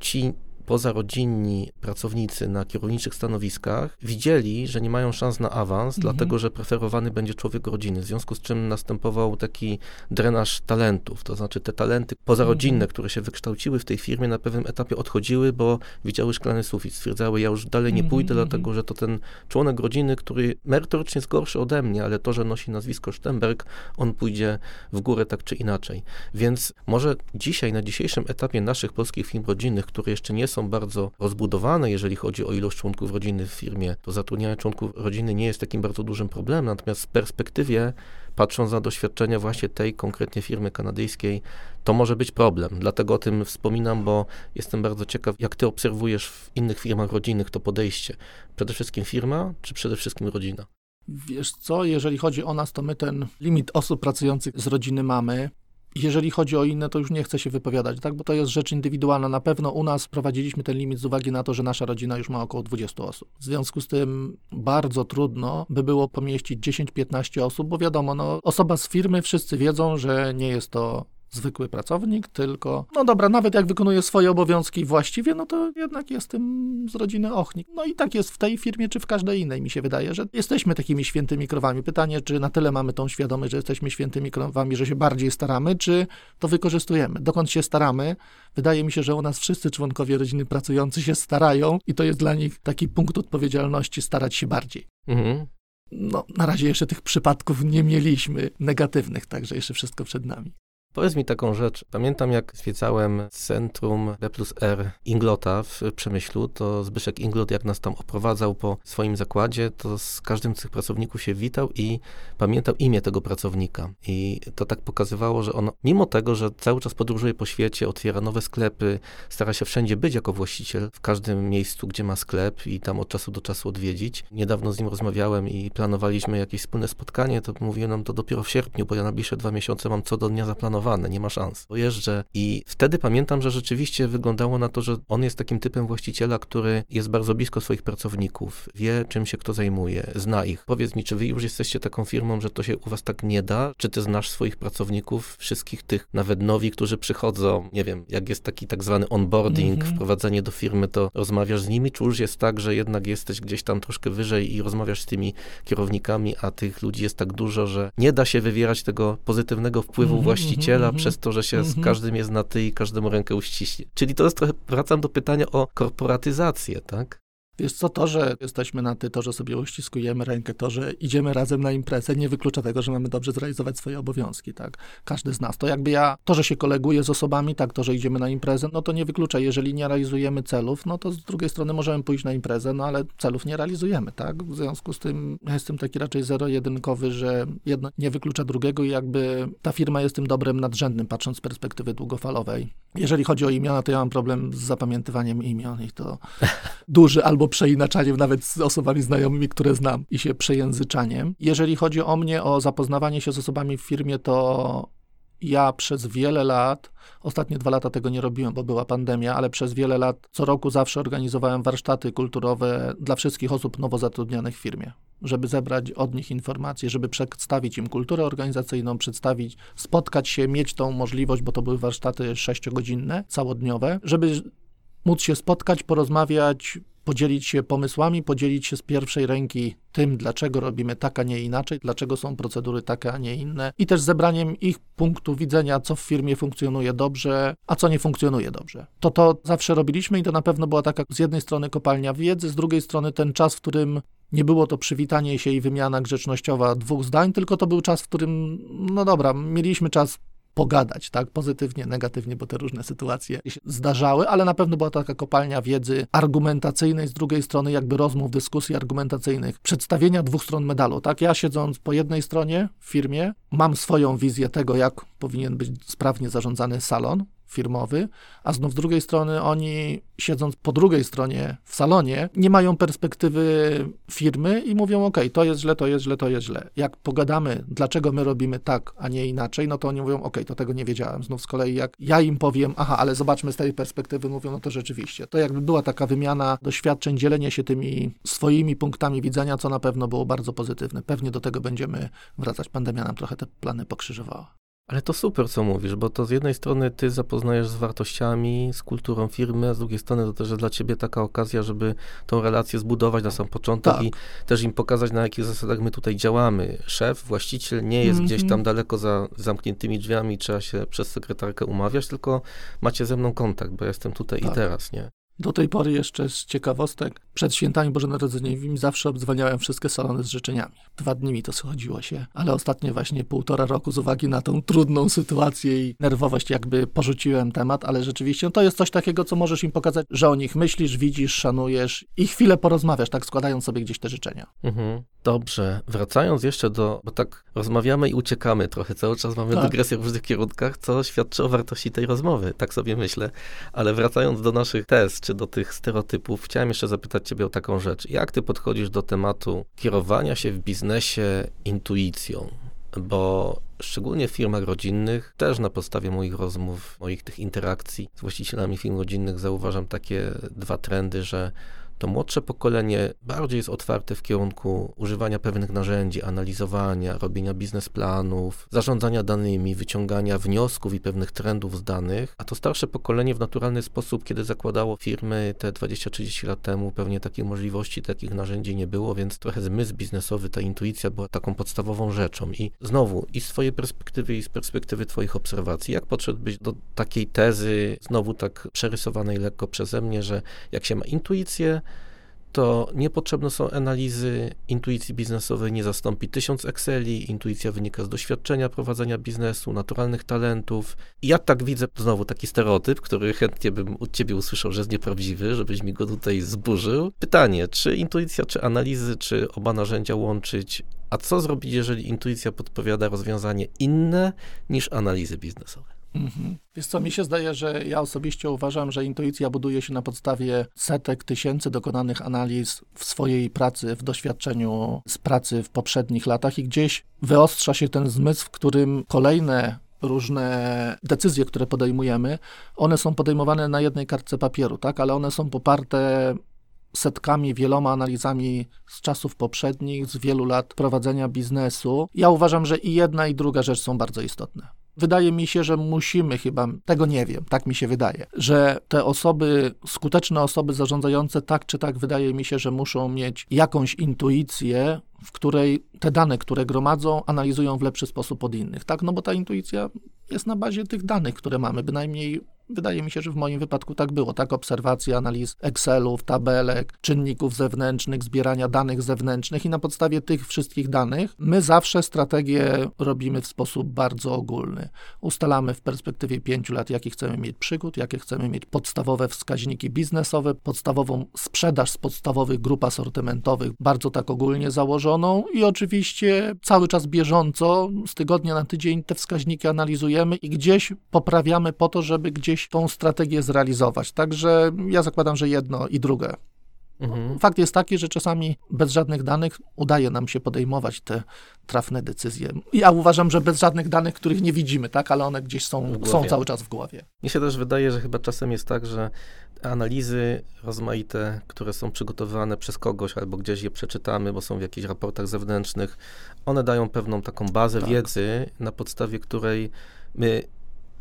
ci pozarodzinni pracownicy na kierowniczych stanowiskach widzieli, że nie mają szans na awans, mhm. dlatego że preferowany będzie człowiek rodziny, w związku z czym następował taki drenaż talentów, to znaczy te talenty pozarodzinne, mhm. które się wykształciły w tej firmie na pewnym etapie odchodziły, bo widziały szklany sufit, stwierdzały, ja już dalej nie pójdę, mhm. dlatego że to ten członek rodziny, który merytorycznie jest gorszy ode mnie, ale to, że nosi nazwisko Sztemberg, on pójdzie w górę tak czy inaczej. Więc może dzisiaj, na dzisiejszym etapie naszych polskich firm rodzinnych, które jeszcze nie są są bardzo rozbudowane, jeżeli chodzi o ilość członków rodziny w firmie, to zatrudnianie członków rodziny nie jest takim bardzo dużym problemem, natomiast w perspektywie, patrząc na doświadczenia właśnie tej konkretnie firmy kanadyjskiej, to może być problem. Dlatego o tym wspominam, bo jestem bardzo ciekaw, jak ty obserwujesz w innych firmach rodzinnych to podejście. Przede wszystkim firma, czy przede wszystkim rodzina? Wiesz co, jeżeli chodzi o nas, to my ten limit osób pracujących z rodziny mamy. Jeżeli chodzi o inne, to już nie chcę się wypowiadać, tak? bo to jest rzecz indywidualna. Na pewno u nas wprowadziliśmy ten limit z uwagi na to, że nasza rodzina już ma około 20 osób. W związku z tym bardzo trudno by było pomieścić 10-15 osób, bo wiadomo, no, osoba z firmy, wszyscy wiedzą, że nie jest to zwykły pracownik, tylko, no dobra, nawet jak wykonuje swoje obowiązki właściwie, no to jednak jestem z rodziny Ochnik. No i tak jest w tej firmie, czy w każdej innej, mi się wydaje, że jesteśmy takimi świętymi krowami. Pytanie, czy na tyle mamy tą świadomość, że jesteśmy świętymi krowami, że się bardziej staramy, czy to wykorzystujemy. Dokąd się staramy? Wydaje mi się, że u nas wszyscy członkowie rodziny pracujący się starają i to jest dla nich taki punkt odpowiedzialności starać się bardziej. Mhm. No, na razie jeszcze tych przypadków nie mieliśmy negatywnych, także jeszcze wszystko przed nami. Powiedz mi taką rzecz. Pamiętam, jak zwiedzałem centrum B plus R Inglota w Przemyślu, to Zbyszek Inglot, jak nas tam oprowadzał po swoim zakładzie, to z każdym z tych pracowników się witał i pamiętał imię tego pracownika. I to tak pokazywało, że on, mimo tego, że cały czas podróżuje po świecie, otwiera nowe sklepy, stara się wszędzie być jako właściciel, w każdym miejscu, gdzie ma sklep i tam od czasu do czasu odwiedzić. Niedawno z nim rozmawiałem i planowaliśmy jakieś wspólne spotkanie, to mówiłem nam to dopiero w sierpniu, bo ja na bliższe dwa miesiące mam co do dnia zaplanowane nie ma szans. Pojeżdżę i wtedy pamiętam, że rzeczywiście wyglądało na to, że on jest takim typem właściciela, który jest bardzo blisko swoich pracowników, wie czym się kto zajmuje, zna ich. Powiedz mi, czy wy już jesteście taką firmą, że to się u was tak nie da? Czy ty znasz swoich pracowników, wszystkich tych, nawet nowi, którzy przychodzą, nie wiem, jak jest taki tak zwany onboarding, mm -hmm. wprowadzenie do firmy, to rozmawiasz z nimi, czy już jest tak, że jednak jesteś gdzieś tam troszkę wyżej i rozmawiasz z tymi kierownikami, a tych ludzi jest tak dużo, że nie da się wywierać tego pozytywnego wpływu mm -hmm, właściciela mm -hmm. przez to, że się z mhm. każdym jest na ty i każdemu rękę uściśnie. Czyli to jest trochę, wracam do pytania o korporatyzację, tak? Wiesz co, to, że jesteśmy na ty, to, że sobie uściskujemy rękę, to, że idziemy razem na imprezę, nie wyklucza tego, że mamy dobrze zrealizować swoje obowiązki, tak? Każdy z nas. To jakby ja, to, że się koleguję z osobami, tak, to, że idziemy na imprezę, no to nie wyklucza. Jeżeli nie realizujemy celów, no to z drugiej strony możemy pójść na imprezę, no ale celów nie realizujemy, tak? W związku z tym ja jestem taki raczej zero-jedynkowy, że jedno nie wyklucza drugiego i jakby ta firma jest tym dobrem nadrzędnym, patrząc z perspektywy długofalowej. Jeżeli chodzi o imiona, to ja mam problem z zapamiętywaniem imion i to duży albo przeinaczaniem nawet z osobami znajomymi, które znam i się przejęzyczaniem. Jeżeli chodzi o mnie, o zapoznawanie się z osobami w firmie, to ja przez wiele lat, ostatnie dwa lata tego nie robiłem, bo była pandemia, ale przez wiele lat co roku zawsze organizowałem warsztaty kulturowe dla wszystkich osób nowo zatrudnianych w firmie, żeby zebrać od nich informacje, żeby przedstawić im kulturę organizacyjną, przedstawić, spotkać się, mieć tą możliwość, bo to były warsztaty sześciogodzinne, całodniowe, żeby móc się spotkać, porozmawiać, podzielić się pomysłami, podzielić się z pierwszej ręki tym, dlaczego robimy tak, a nie inaczej, dlaczego są procedury takie, a nie inne i też zebraniem ich punktu widzenia, co w firmie funkcjonuje dobrze, a co nie funkcjonuje dobrze. To to zawsze robiliśmy i to na pewno była taka z jednej strony kopalnia wiedzy, z drugiej strony ten czas, w którym nie było to przywitanie się i wymiana grzecznościowa dwóch zdań, tylko to był czas, w którym, no dobra, mieliśmy czas pogadać, tak, pozytywnie, negatywnie, bo te różne sytuacje się zdarzały, ale na pewno była taka kopalnia wiedzy argumentacyjnej, z drugiej strony jakby rozmów, dyskusji argumentacyjnych, przedstawienia dwóch stron medalu, tak, ja siedząc po jednej stronie w firmie, mam swoją wizję tego, jak powinien być sprawnie zarządzany salon, firmowy, a znów z drugiej strony oni, siedząc po drugiej stronie w salonie, nie mają perspektywy firmy i mówią, ok, to jest źle, to jest źle, to jest źle. Jak pogadamy, dlaczego my robimy tak, a nie inaczej, no to oni mówią, ok, to tego nie wiedziałem. Znów z kolei jak ja im powiem, aha, ale zobaczmy z tej perspektywy, mówią, no to rzeczywiście. To jakby była taka wymiana doświadczeń, dzielenie się tymi swoimi punktami widzenia, co na pewno było bardzo pozytywne. Pewnie do tego będziemy wracać. Pandemia nam trochę te plany pokrzyżowała. Ale to super, co mówisz, bo to z jednej strony ty zapoznajesz z wartościami, z kulturą firmy, a z drugiej strony to też jest dla ciebie taka okazja, żeby tą relację zbudować na sam początek tak. i też im pokazać, na jakich zasadach my tutaj działamy. Szef, właściciel nie jest mm -hmm. gdzieś tam daleko za zamkniętymi drzwiami, trzeba się przez sekretarkę umawiać, tylko macie ze mną kontakt, bo ja jestem tutaj tak. i teraz, nie? Do tej pory jeszcze z ciekawostek, przed świętami Bożonarodzeniowymi zawsze obdzwaniałem wszystkie salony z życzeniami. Dwa dni mi to schodziło się, ale ostatnie właśnie półtora roku z uwagi na tą trudną sytuację i nerwowość jakby porzuciłem temat, ale rzeczywiście to jest coś takiego, co możesz im pokazać, że o nich myślisz, widzisz, szanujesz i chwilę porozmawiasz, tak składając sobie gdzieś te życzenia. Mhm. Dobrze, wracając jeszcze do, bo tak rozmawiamy i uciekamy trochę, cały czas mamy tak. dygresję w różnych kierunkach, co świadczy o wartości tej rozmowy, tak sobie myślę, ale wracając do naszych test, do tych stereotypów, chciałem jeszcze zapytać ciebie o taką rzecz. Jak ty podchodzisz do tematu kierowania się w biznesie intuicją? Bo szczególnie w firmach rodzinnych, też na podstawie moich rozmów, moich tych interakcji z właścicielami firm rodzinnych zauważam takie dwa trendy, że to młodsze pokolenie bardziej jest otwarte w kierunku używania pewnych narzędzi, analizowania, robienia biznesplanów, zarządzania danymi, wyciągania wniosków i pewnych trendów z danych, a to starsze pokolenie w naturalny sposób, kiedy zakładało firmy te 20-30 lat temu, pewnie takiej możliwości, takich narzędzi nie było, więc trochę zmysł biznesowy, ta intuicja była taką podstawową rzeczą. I znowu, i z twojej perspektywy, i z perspektywy twoich obserwacji, jak podszedłbyś do takiej tezy, znowu tak przerysowanej lekko przeze mnie, że jak się ma intuicję, to niepotrzebne są analizy intuicji biznesowej, nie zastąpi tysiąc Exceli, intuicja wynika z doświadczenia prowadzenia biznesu, naturalnych talentów. Ja tak widzę, znowu taki stereotyp, który chętnie bym od ciebie usłyszał, że jest nieprawdziwy, żebyś mi go tutaj zburzył. Pytanie, czy intuicja, czy analizy, czy oba narzędzia łączyć, a co zrobić, jeżeli intuicja podpowiada rozwiązanie inne niż analizy biznesowe? Mhm. Wiesz co, mi się zdaje, że ja osobiście uważam, że intuicja buduje się na podstawie setek tysięcy dokonanych analiz w swojej pracy, w doświadczeniu z pracy w poprzednich latach i gdzieś wyostrza się ten zmysł, w którym kolejne różne decyzje, które podejmujemy, one są podejmowane na jednej kartce papieru, tak, ale one są poparte setkami, wieloma analizami z czasów poprzednich, z wielu lat prowadzenia biznesu. Ja uważam, że i jedna, i druga rzecz są bardzo istotne. Wydaje mi się, że musimy chyba, tego nie wiem, tak mi się wydaje, że te osoby, skuteczne osoby zarządzające, tak czy tak, wydaje mi się, że muszą mieć jakąś intuicję, w której te dane, które gromadzą, analizują w lepszy sposób od innych, tak? No bo ta intuicja jest na bazie tych danych, które mamy, bynajmniej Wydaje mi się, że w moim wypadku tak było, tak? Obserwacja, analiz Excelów, tabelek, czynników zewnętrznych, zbierania danych zewnętrznych i na podstawie tych wszystkich danych my zawsze strategię robimy w sposób bardzo ogólny. Ustalamy w perspektywie pięciu lat, jakie chcemy mieć przygód, jakie chcemy mieć podstawowe wskaźniki biznesowe, podstawową sprzedaż z podstawowych grup asortymentowych, bardzo tak ogólnie założoną i oczywiście cały czas bieżąco, z tygodnia na tydzień te wskaźniki analizujemy i gdzieś poprawiamy po to, żeby gdzieś gdzieś tą strategię zrealizować. Także ja zakładam, że jedno i drugie. Mhm. Fakt jest taki, że czasami bez żadnych danych udaje nam się podejmować te trafne decyzje. Ja uważam, że bez żadnych danych, których nie widzimy, tak, ale one gdzieś są, są cały czas w głowie. Mi się też wydaje, że chyba czasem jest tak, że analizy rozmaite, które są przygotowywane przez kogoś albo gdzieś je przeczytamy, bo są w jakichś raportach zewnętrznych, one dają pewną taką bazę tak. wiedzy, na podstawie której my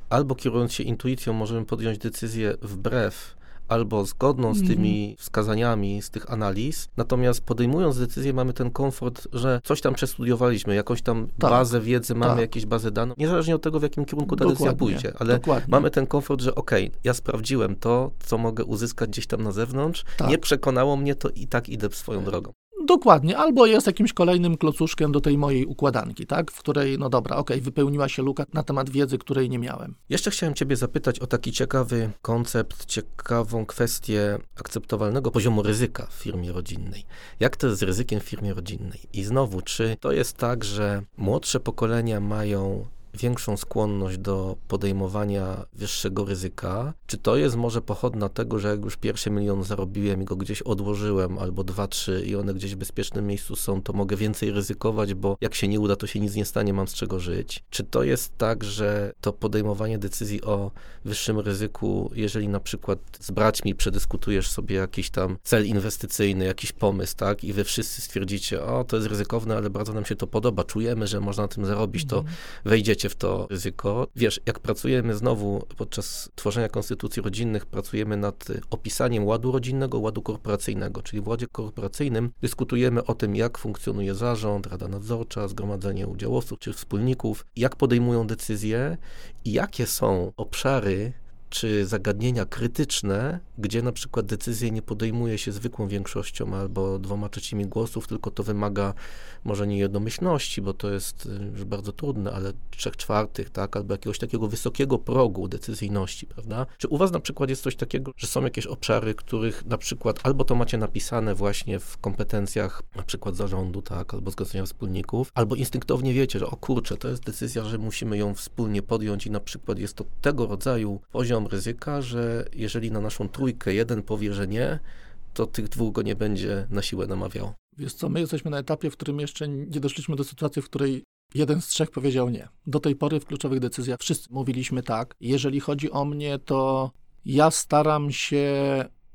albo kierując się intuicją możemy podjąć decyzję wbrew albo zgodną z tymi mm. wskazaniami, z tych analiz. Natomiast podejmując decyzję, mamy ten komfort, że coś tam przestudiowaliśmy, jakąś tam tak, bazę wiedzy, mamy tak. jakieś bazy danych, niezależnie od tego, w jakim kierunku ta decyzja pójdzie, ale dokładnie. mamy ten komfort, że okej, okay, ja sprawdziłem to, co mogę uzyskać gdzieś tam na zewnątrz, tak. nie przekonało mnie to i tak idę swoją drogą. Dokładnie, albo jest jakimś kolejnym klocuszkiem do tej mojej układanki, tak? w której, no dobra, okej, okay, wypełniła się luka na temat wiedzy, której nie miałem. Jeszcze chciałem Ciebie zapytać o taki ciekawy koncept, ciekawą kwestię akceptowalnego poziomu ryzyka w firmie rodzinnej. Jak to jest z ryzykiem w firmie rodzinnej? I znowu, czy to jest tak, że młodsze pokolenia mają większą skłonność do podejmowania wyższego ryzyka? Czy to jest może pochodna tego, że jak już pierwszy milion zarobiłem i go gdzieś odłożyłem, albo dwa, trzy i one gdzieś w bezpiecznym miejscu są, to mogę więcej ryzykować, bo jak się nie uda, to się nic nie stanie, mam z czego żyć? Czy to jest tak, że to podejmowanie decyzji o wyższym ryzyku, jeżeli na przykład z braćmi przedyskutujesz sobie jakiś tam cel inwestycyjny, jakiś pomysł, tak, i wy wszyscy stwierdzicie, o, to jest ryzykowne, ale bardzo nam się to podoba, czujemy, że można na tym zarobić, to mhm. wejdziecie w to ryzyko. Wiesz, jak pracujemy znowu podczas tworzenia konstytucji rodzinnych, pracujemy nad opisaniem ładu rodzinnego, ładu korporacyjnego, czyli w ładzie korporacyjnym dyskutujemy o tym, jak funkcjonuje zarząd, rada nadzorcza, zgromadzenie udziałowców czy wspólników, jak podejmują decyzje i jakie są obszary, czy zagadnienia krytyczne, gdzie na przykład decyzje nie podejmuje się zwykłą większością albo dwoma trzecimi głosów, tylko to wymaga może nie jednomyślności, bo to jest y, już bardzo trudne, ale trzech czwartych, tak, albo jakiegoś takiego wysokiego progu decyzyjności, prawda? Czy u was na przykład jest coś takiego, że są jakieś obszary, których na przykład albo to macie napisane właśnie w kompetencjach na przykład zarządu, tak, albo zgromadzenia wspólników, albo instynktownie wiecie, że o kurczę, to jest decyzja, że musimy ją wspólnie podjąć i na przykład jest to tego rodzaju poziom ryzyka, że jeżeli na naszą trójkę jeden powie, że nie, to tych dwóch go nie będzie na siłę namawiał. Wiesz co, my jesteśmy na etapie, w którym jeszcze nie doszliśmy do sytuacji, w której jeden z trzech powiedział nie. Do tej pory w kluczowych decyzjach wszyscy mówiliśmy tak. Jeżeli chodzi o mnie, to ja staram się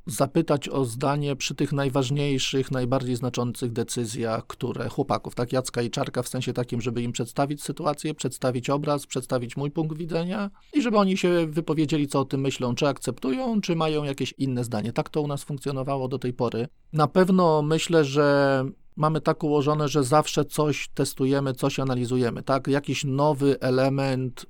zapytać o zdanie przy tych najważniejszych, najbardziej znaczących decyzjach, które chłopaków, tak Jacka i Czarka, w sensie takim, żeby im przedstawić sytuację, przedstawić obraz, przedstawić mój punkt widzenia i żeby oni się wypowiedzieli, co o tym myślą, czy akceptują, czy mają jakieś inne zdanie. Tak to u nas funkcjonowało do tej pory. Na pewno myślę, że mamy tak ułożone, że zawsze coś testujemy, coś analizujemy, tak? Jakiś nowy element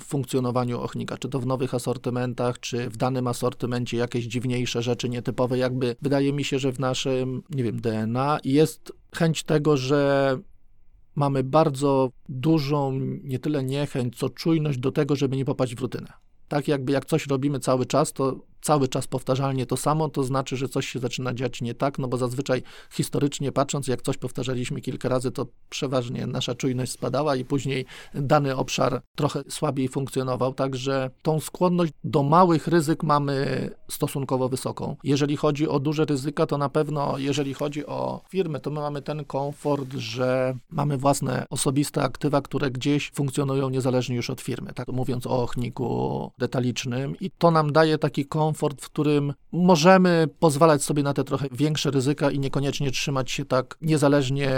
w funkcjonowaniu ochnika, czy to w nowych asortymentach, czy w danym asortymencie jakieś dziwniejsze rzeczy nietypowe, jakby wydaje mi się, że w naszym, nie wiem, DNA jest chęć tego, że mamy bardzo dużą, nie tyle niechęć, co czujność do tego, żeby nie popaść w rutynę. Tak jakby jak coś robimy cały czas, to cały czas powtarzalnie to samo, to znaczy, że coś się zaczyna dziać nie tak, no bo zazwyczaj historycznie patrząc, jak coś powtarzaliśmy kilka razy, to przeważnie nasza czujność spadała i później dany obszar trochę słabiej funkcjonował, także tą skłonność do małych ryzyk mamy stosunkowo wysoką. Jeżeli chodzi o duże ryzyka, to na pewno, jeżeli chodzi o firmy, to my mamy ten komfort, że mamy własne osobiste aktywa, które gdzieś funkcjonują niezależnie już od firmy, tak mówiąc o ochniku detalicznym i to nam daje taki komfort, komfort, w którym możemy pozwalać sobie na te trochę większe ryzyka i niekoniecznie trzymać się tak niezależnie,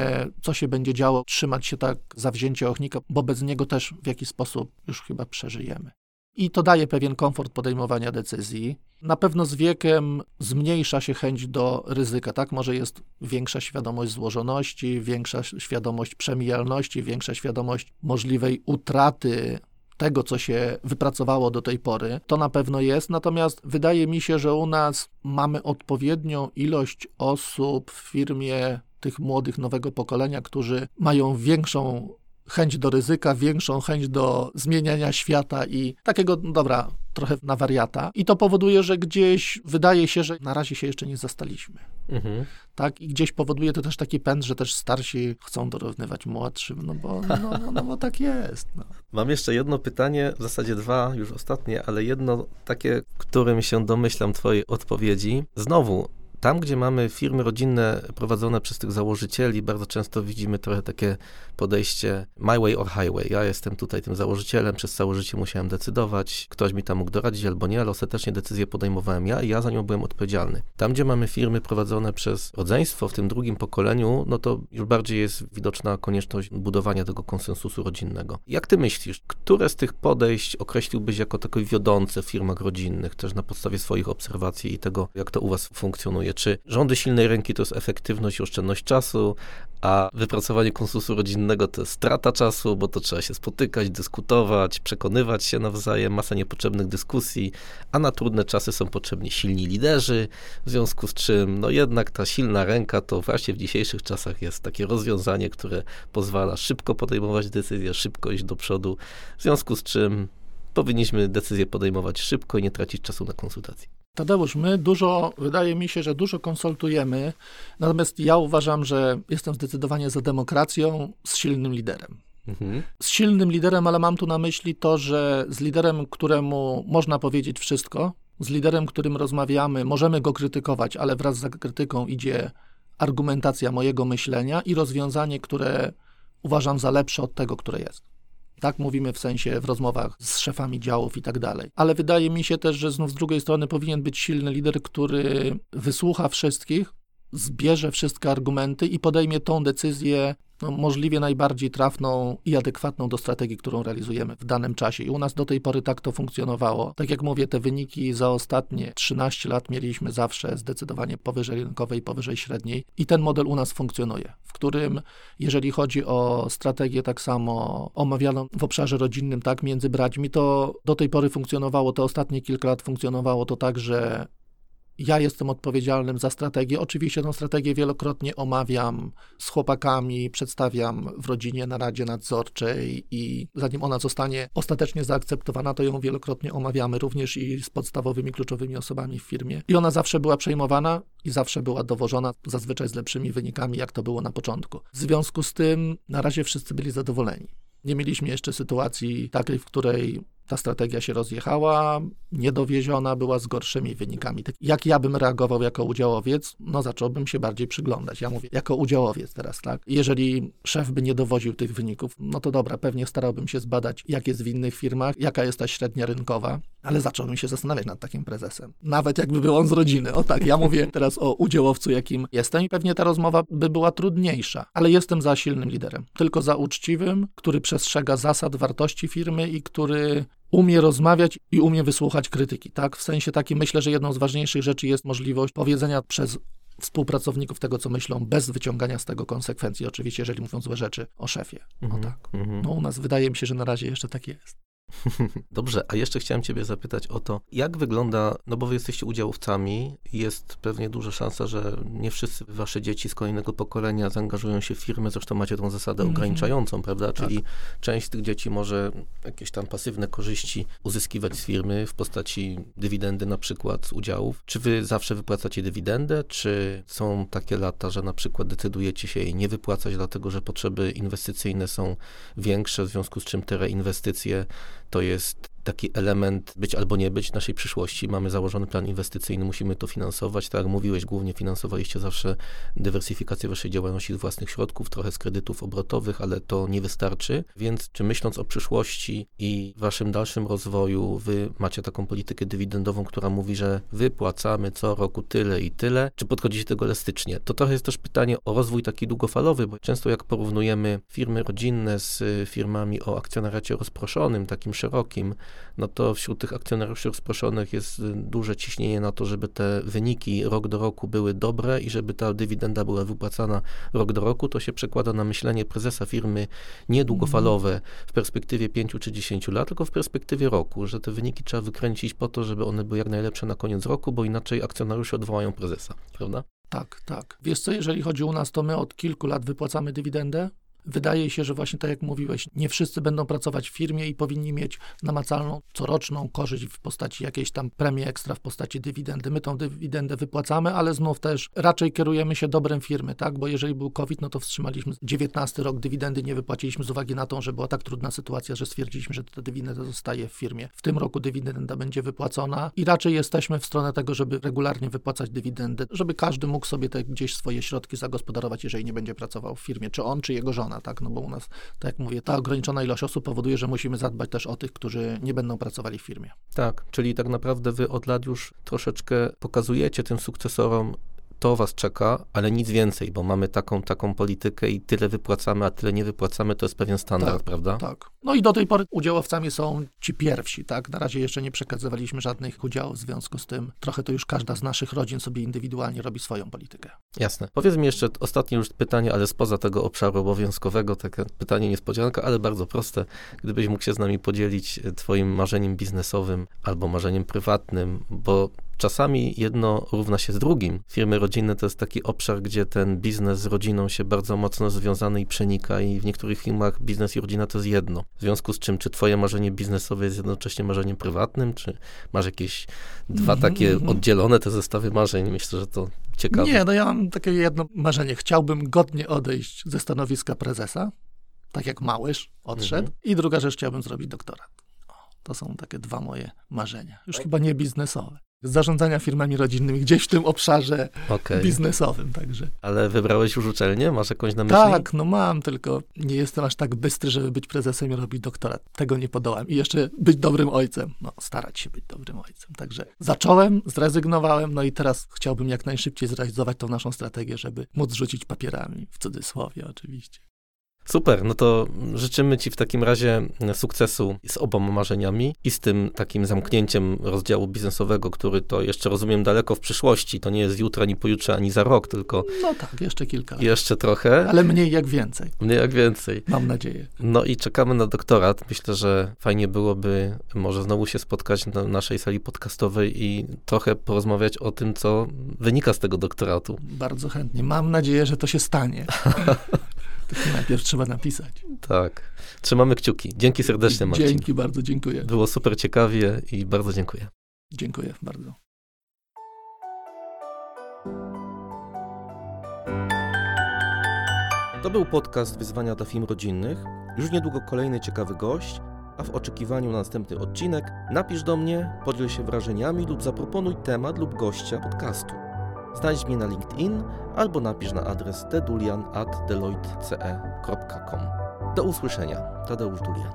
co się będzie działo, trzymać się tak zawzięcie ochnika, bo bez niego też w jakiś sposób już chyba przeżyjemy. I to daje pewien komfort podejmowania decyzji. Na pewno z wiekiem zmniejsza się chęć do ryzyka, tak? Może jest większa świadomość złożoności, większa świadomość przemijalności, większa świadomość możliwej utraty tego, co się wypracowało do tej pory, to na pewno jest. Natomiast wydaje mi się, że u nas mamy odpowiednią ilość osób w firmie tych młodych, nowego pokolenia, którzy mają większą chęć do ryzyka, większą chęć do zmieniania świata i takiego, no dobra, trochę na wariata. I to powoduje, że gdzieś wydaje się, że na razie się jeszcze nie zastaliśmy. Mhm. Tak, i gdzieś powoduje to też taki pęd, że też starsi chcą dorównywać młodszym, no bo, no, no, no bo tak jest. No. Mam jeszcze jedno pytanie, w zasadzie dwa, już ostatnie, ale jedno takie, którym się domyślam twojej odpowiedzi. Znowu, tam, gdzie mamy firmy rodzinne prowadzone przez tych założycieli, bardzo często widzimy trochę takie podejście my way or highway. Ja jestem tutaj tym założycielem, przez całe życie musiałem decydować, ktoś mi tam mógł doradzić albo nie, ale ostatecznie decyzję podejmowałem ja i ja za nią byłem odpowiedzialny. Tam, gdzie mamy firmy prowadzone przez rodzeństwo w tym drugim pokoleniu, no to już bardziej jest widoczna konieczność budowania tego konsensusu rodzinnego. Jak ty myślisz, które z tych podejść określiłbyś jako takie wiodące w firmach rodzinnych, też na podstawie swoich obserwacji i tego, jak to u was funkcjonuje? Czy rządy silnej ręki to jest efektywność i oszczędność czasu, a wypracowanie konsensusu rodzinnego to jest strata czasu, bo to trzeba się spotykać, dyskutować, przekonywać się nawzajem, masa niepotrzebnych dyskusji, a na trudne czasy są potrzebni silni liderzy, w związku z czym no jednak ta silna ręka to właśnie w dzisiejszych czasach jest takie rozwiązanie, które pozwala szybko podejmować decyzje, szybko iść do przodu, w związku z czym powinniśmy decyzje podejmować szybko i nie tracić czasu na konsultacje. Tadeusz, my dużo, wydaje mi się, że dużo konsultujemy, natomiast ja uważam, że jestem zdecydowanie za demokracją z silnym liderem. Mhm. Z silnym liderem, ale mam tu na myśli to, że z liderem, któremu można powiedzieć wszystko, z liderem, którym rozmawiamy, możemy go krytykować, ale wraz z krytyką idzie argumentacja mojego myślenia i rozwiązanie, które uważam za lepsze od tego, które jest. Tak mówimy w sensie w rozmowach z szefami działów i tak dalej. Ale wydaje mi się też, że znów z drugiej strony powinien być silny lider, który wysłucha wszystkich, zbierze wszystkie argumenty i podejmie tą decyzję no, możliwie najbardziej trafną i adekwatną do strategii, którą realizujemy w danym czasie. I u nas do tej pory tak to funkcjonowało. Tak jak mówię, te wyniki za ostatnie 13 lat mieliśmy zawsze zdecydowanie powyżej rynkowej, powyżej średniej. I ten model u nas funkcjonuje, w którym, jeżeli chodzi o strategię tak samo omawianą w obszarze rodzinnym, tak, między braćmi, to do tej pory funkcjonowało, te ostatnie kilka lat funkcjonowało to tak, że ja jestem odpowiedzialnym za strategię. Oczywiście tę strategię wielokrotnie omawiam z chłopakami, przedstawiam w rodzinie na Radzie Nadzorczej i zanim ona zostanie ostatecznie zaakceptowana, to ją wielokrotnie omawiamy również i z podstawowymi, kluczowymi osobami w firmie. I ona zawsze była przejmowana i zawsze była dowożona, zazwyczaj z lepszymi wynikami, jak to było na początku. W związku z tym na razie wszyscy byli zadowoleni. Nie mieliśmy jeszcze sytuacji takiej, w której ta strategia się rozjechała, niedowieziona była z gorszymi wynikami. Tak jak ja bym reagował jako udziałowiec? No zacząłbym się bardziej przyglądać. Ja mówię jako udziałowiec teraz, tak? Jeżeli szef by nie dowoził tych wyników, no to dobra, pewnie starałbym się zbadać, jak jest w innych firmach, jaka jest ta średnia rynkowa, ale zacząłbym się zastanawiać nad takim prezesem. Nawet jakby był on z rodziny. O tak, ja mówię teraz o udziałowcu, jakim jestem i pewnie ta rozmowa by była trudniejsza, ale jestem za silnym liderem. Tylko za uczciwym, który przestrzega zasad, wartości firmy i który umie rozmawiać i umie wysłuchać krytyki, tak? W sensie takim myślę, że jedną z ważniejszych rzeczy jest możliwość powiedzenia przez współpracowników tego, co myślą, bez wyciągania z tego konsekwencji, oczywiście, jeżeli mówią złe rzeczy o szefie. Mm -hmm, tak. -hmm. No u nas wydaje mi się, że na razie jeszcze tak jest. Dobrze, a jeszcze chciałem Ciebie zapytać o to, jak wygląda, no bo Wy jesteście udziałowcami, jest pewnie duża szansa, że nie wszyscy Wasze dzieci z kolejnego pokolenia zaangażują się w firmę, zresztą macie tą zasadę mm -hmm. ograniczającą, prawda? Tak. Czyli część z tych dzieci może jakieś tam pasywne korzyści uzyskiwać z firmy w postaci dywidendy na przykład z udziałów. Czy Wy zawsze wypłacacie dywidendę, czy są takie lata, że na przykład decydujecie się jej nie wypłacać, dlatego że potrzeby inwestycyjne są większe, w związku z czym te reinwestycje to jest taki element być albo nie być naszej przyszłości. Mamy założony plan inwestycyjny, musimy to finansować. Tak jak mówiłeś, głównie finansowaliście zawsze dywersyfikację waszej działalności z własnych środków, trochę z kredytów obrotowych, ale to nie wystarczy. Więc czy myśląc o przyszłości i waszym dalszym rozwoju, wy macie taką politykę dywidendową, która mówi, że wypłacamy co roku tyle i tyle, czy podchodzicie do tego elastycznie? To trochę jest też pytanie o rozwój taki długofalowy, bo często jak porównujemy firmy rodzinne z firmami o akcjonariacie rozproszonym, takim szerokim, no to wśród tych akcjonariuszy rozproszonych jest y, duże ciśnienie na to, żeby te wyniki rok do roku były dobre i żeby ta dywidenda była wypłacana rok do roku. To się przekłada na myślenie prezesa firmy niedługofalowe w perspektywie 5 czy 10 lat, tylko w perspektywie roku, że te wyniki trzeba wykręcić po to, żeby one były jak najlepsze na koniec roku, bo inaczej akcjonariusze odwołają prezesa, prawda? Tak, tak. Wiesz co, jeżeli chodzi o nas, to my od kilku lat wypłacamy dywidendę Wydaje się, że właśnie tak jak mówiłeś, nie wszyscy będą pracować w firmie i powinni mieć namacalną, coroczną korzyść w postaci jakiejś tam premii ekstra, w postaci dywidendy. My tą dywidendę wypłacamy, ale znów też raczej kierujemy się dobrem firmy, tak? Bo jeżeli był COVID, no to wstrzymaliśmy 19 rok dywidendy, nie wypłaciliśmy z uwagi na to, że była tak trudna sytuacja, że stwierdziliśmy, że ta dywidenda zostaje w firmie. W tym roku dywidenda będzie wypłacona i raczej jesteśmy w stronę tego, żeby regularnie wypłacać dywidendę, żeby każdy mógł sobie te gdzieś swoje środki zagospodarować, jeżeli nie będzie pracował w firmie, czy on, czy jego żona tak? No bo u nas, tak jak mówię, ta ograniczona ilość osób powoduje, że musimy zadbać też o tych, którzy nie będą pracowali w firmie. Tak, czyli tak naprawdę wy od lat już troszeczkę pokazujecie tym sukcesorom, to was czeka, ale nic więcej, bo mamy taką, taką politykę i tyle wypłacamy, a tyle nie wypłacamy, to jest pewien standard, tak, prawda? Tak. No i do tej pory udziałowcami są ci pierwsi, tak? Na razie jeszcze nie przekazywaliśmy żadnych udziałów, w związku z tym trochę to już każda z naszych rodzin sobie indywidualnie robi swoją politykę. Jasne. Powiedz mi jeszcze ostatnie już pytanie, ale spoza tego obszaru obowiązkowego, takie pytanie niespodzianka, ale bardzo proste. Gdybyś mógł się z nami podzielić e, twoim marzeniem biznesowym albo marzeniem prywatnym, bo czasami jedno równa się z drugim. Firmy rodzinne to jest taki obszar, gdzie ten biznes z rodziną się bardzo mocno związany i przenika i w niektórych firmach biznes i rodzina to jest jedno. W związku z czym, czy twoje marzenie biznesowe jest jednocześnie marzeniem prywatnym, czy masz jakieś dwa Mhm, takie mhm. oddzielone te zestawy marzeń? Myślę, że to ciekawe. Nie, no ja mam takie jedno marzenie. Chciałbym godnie odejść ze stanowiska prezesa, tak jak Małysz odszedł. Mhm. I druga rzecz, chciałbym zrobić doktorat. O, to są takie dwa moje marzenia. Już chyba nie biznesowe. Z zarządzania firmami rodzinnymi gdzieś w tym obszarze Okej. biznesowym, także. Ale wybrałeś już uczelnię? Masz jakąś na myśli? Tak, no mam, tylko nie jestem aż tak bystry, żeby być prezesem i robić doktorat. Tego nie podołam. I jeszcze być dobrym ojcem. No, starać się być dobrym ojcem. Także zacząłem, zrezygnowałem, no i teraz chciałbym jak najszybciej zrealizować tą naszą strategię, żeby móc rzucić papierami, w cudzysłowie oczywiście. Super, no to życzymy Ci w takim razie sukcesu z oboma marzeniami i z tym takim zamknięciem rozdziału biznesowego, który to jeszcze rozumiem daleko w przyszłości. To nie jest jutro, ani pojutrze, ani za rok, tylko No tak, jeszcze kilka lat. jeszcze trochę, Ale mniej jak więcej, mniej jak więcej. mam nadzieję. No i czekamy na doktorat. Myślę, że fajnie byłoby może znowu się spotkać na naszej sali podcastowej i trochę porozmawiać o tym, co wynika z tego doktoratu. Bardzo chętnie. Mam nadzieję, że to się stanie. Tylko najpierw trzeba napisać. Tak. Trzymamy kciuki. Dzięki serdecznie, Marcin. Dzięki bardzo, dziękuję. Było super ciekawie i bardzo dziękuję. Dziękuję bardzo. To był podcast Wyzwania dla Film Rodzinnych. Już niedługo kolejny ciekawy gość, a w oczekiwaniu na następny odcinek napisz do mnie, podziel się wrażeniami lub zaproponuj temat lub gościa podcastu. Znajdź mnie na LinkedIn albo napisz na adres tdulian.deloitte.com. Do usłyszenia. Tadeusz Dulian.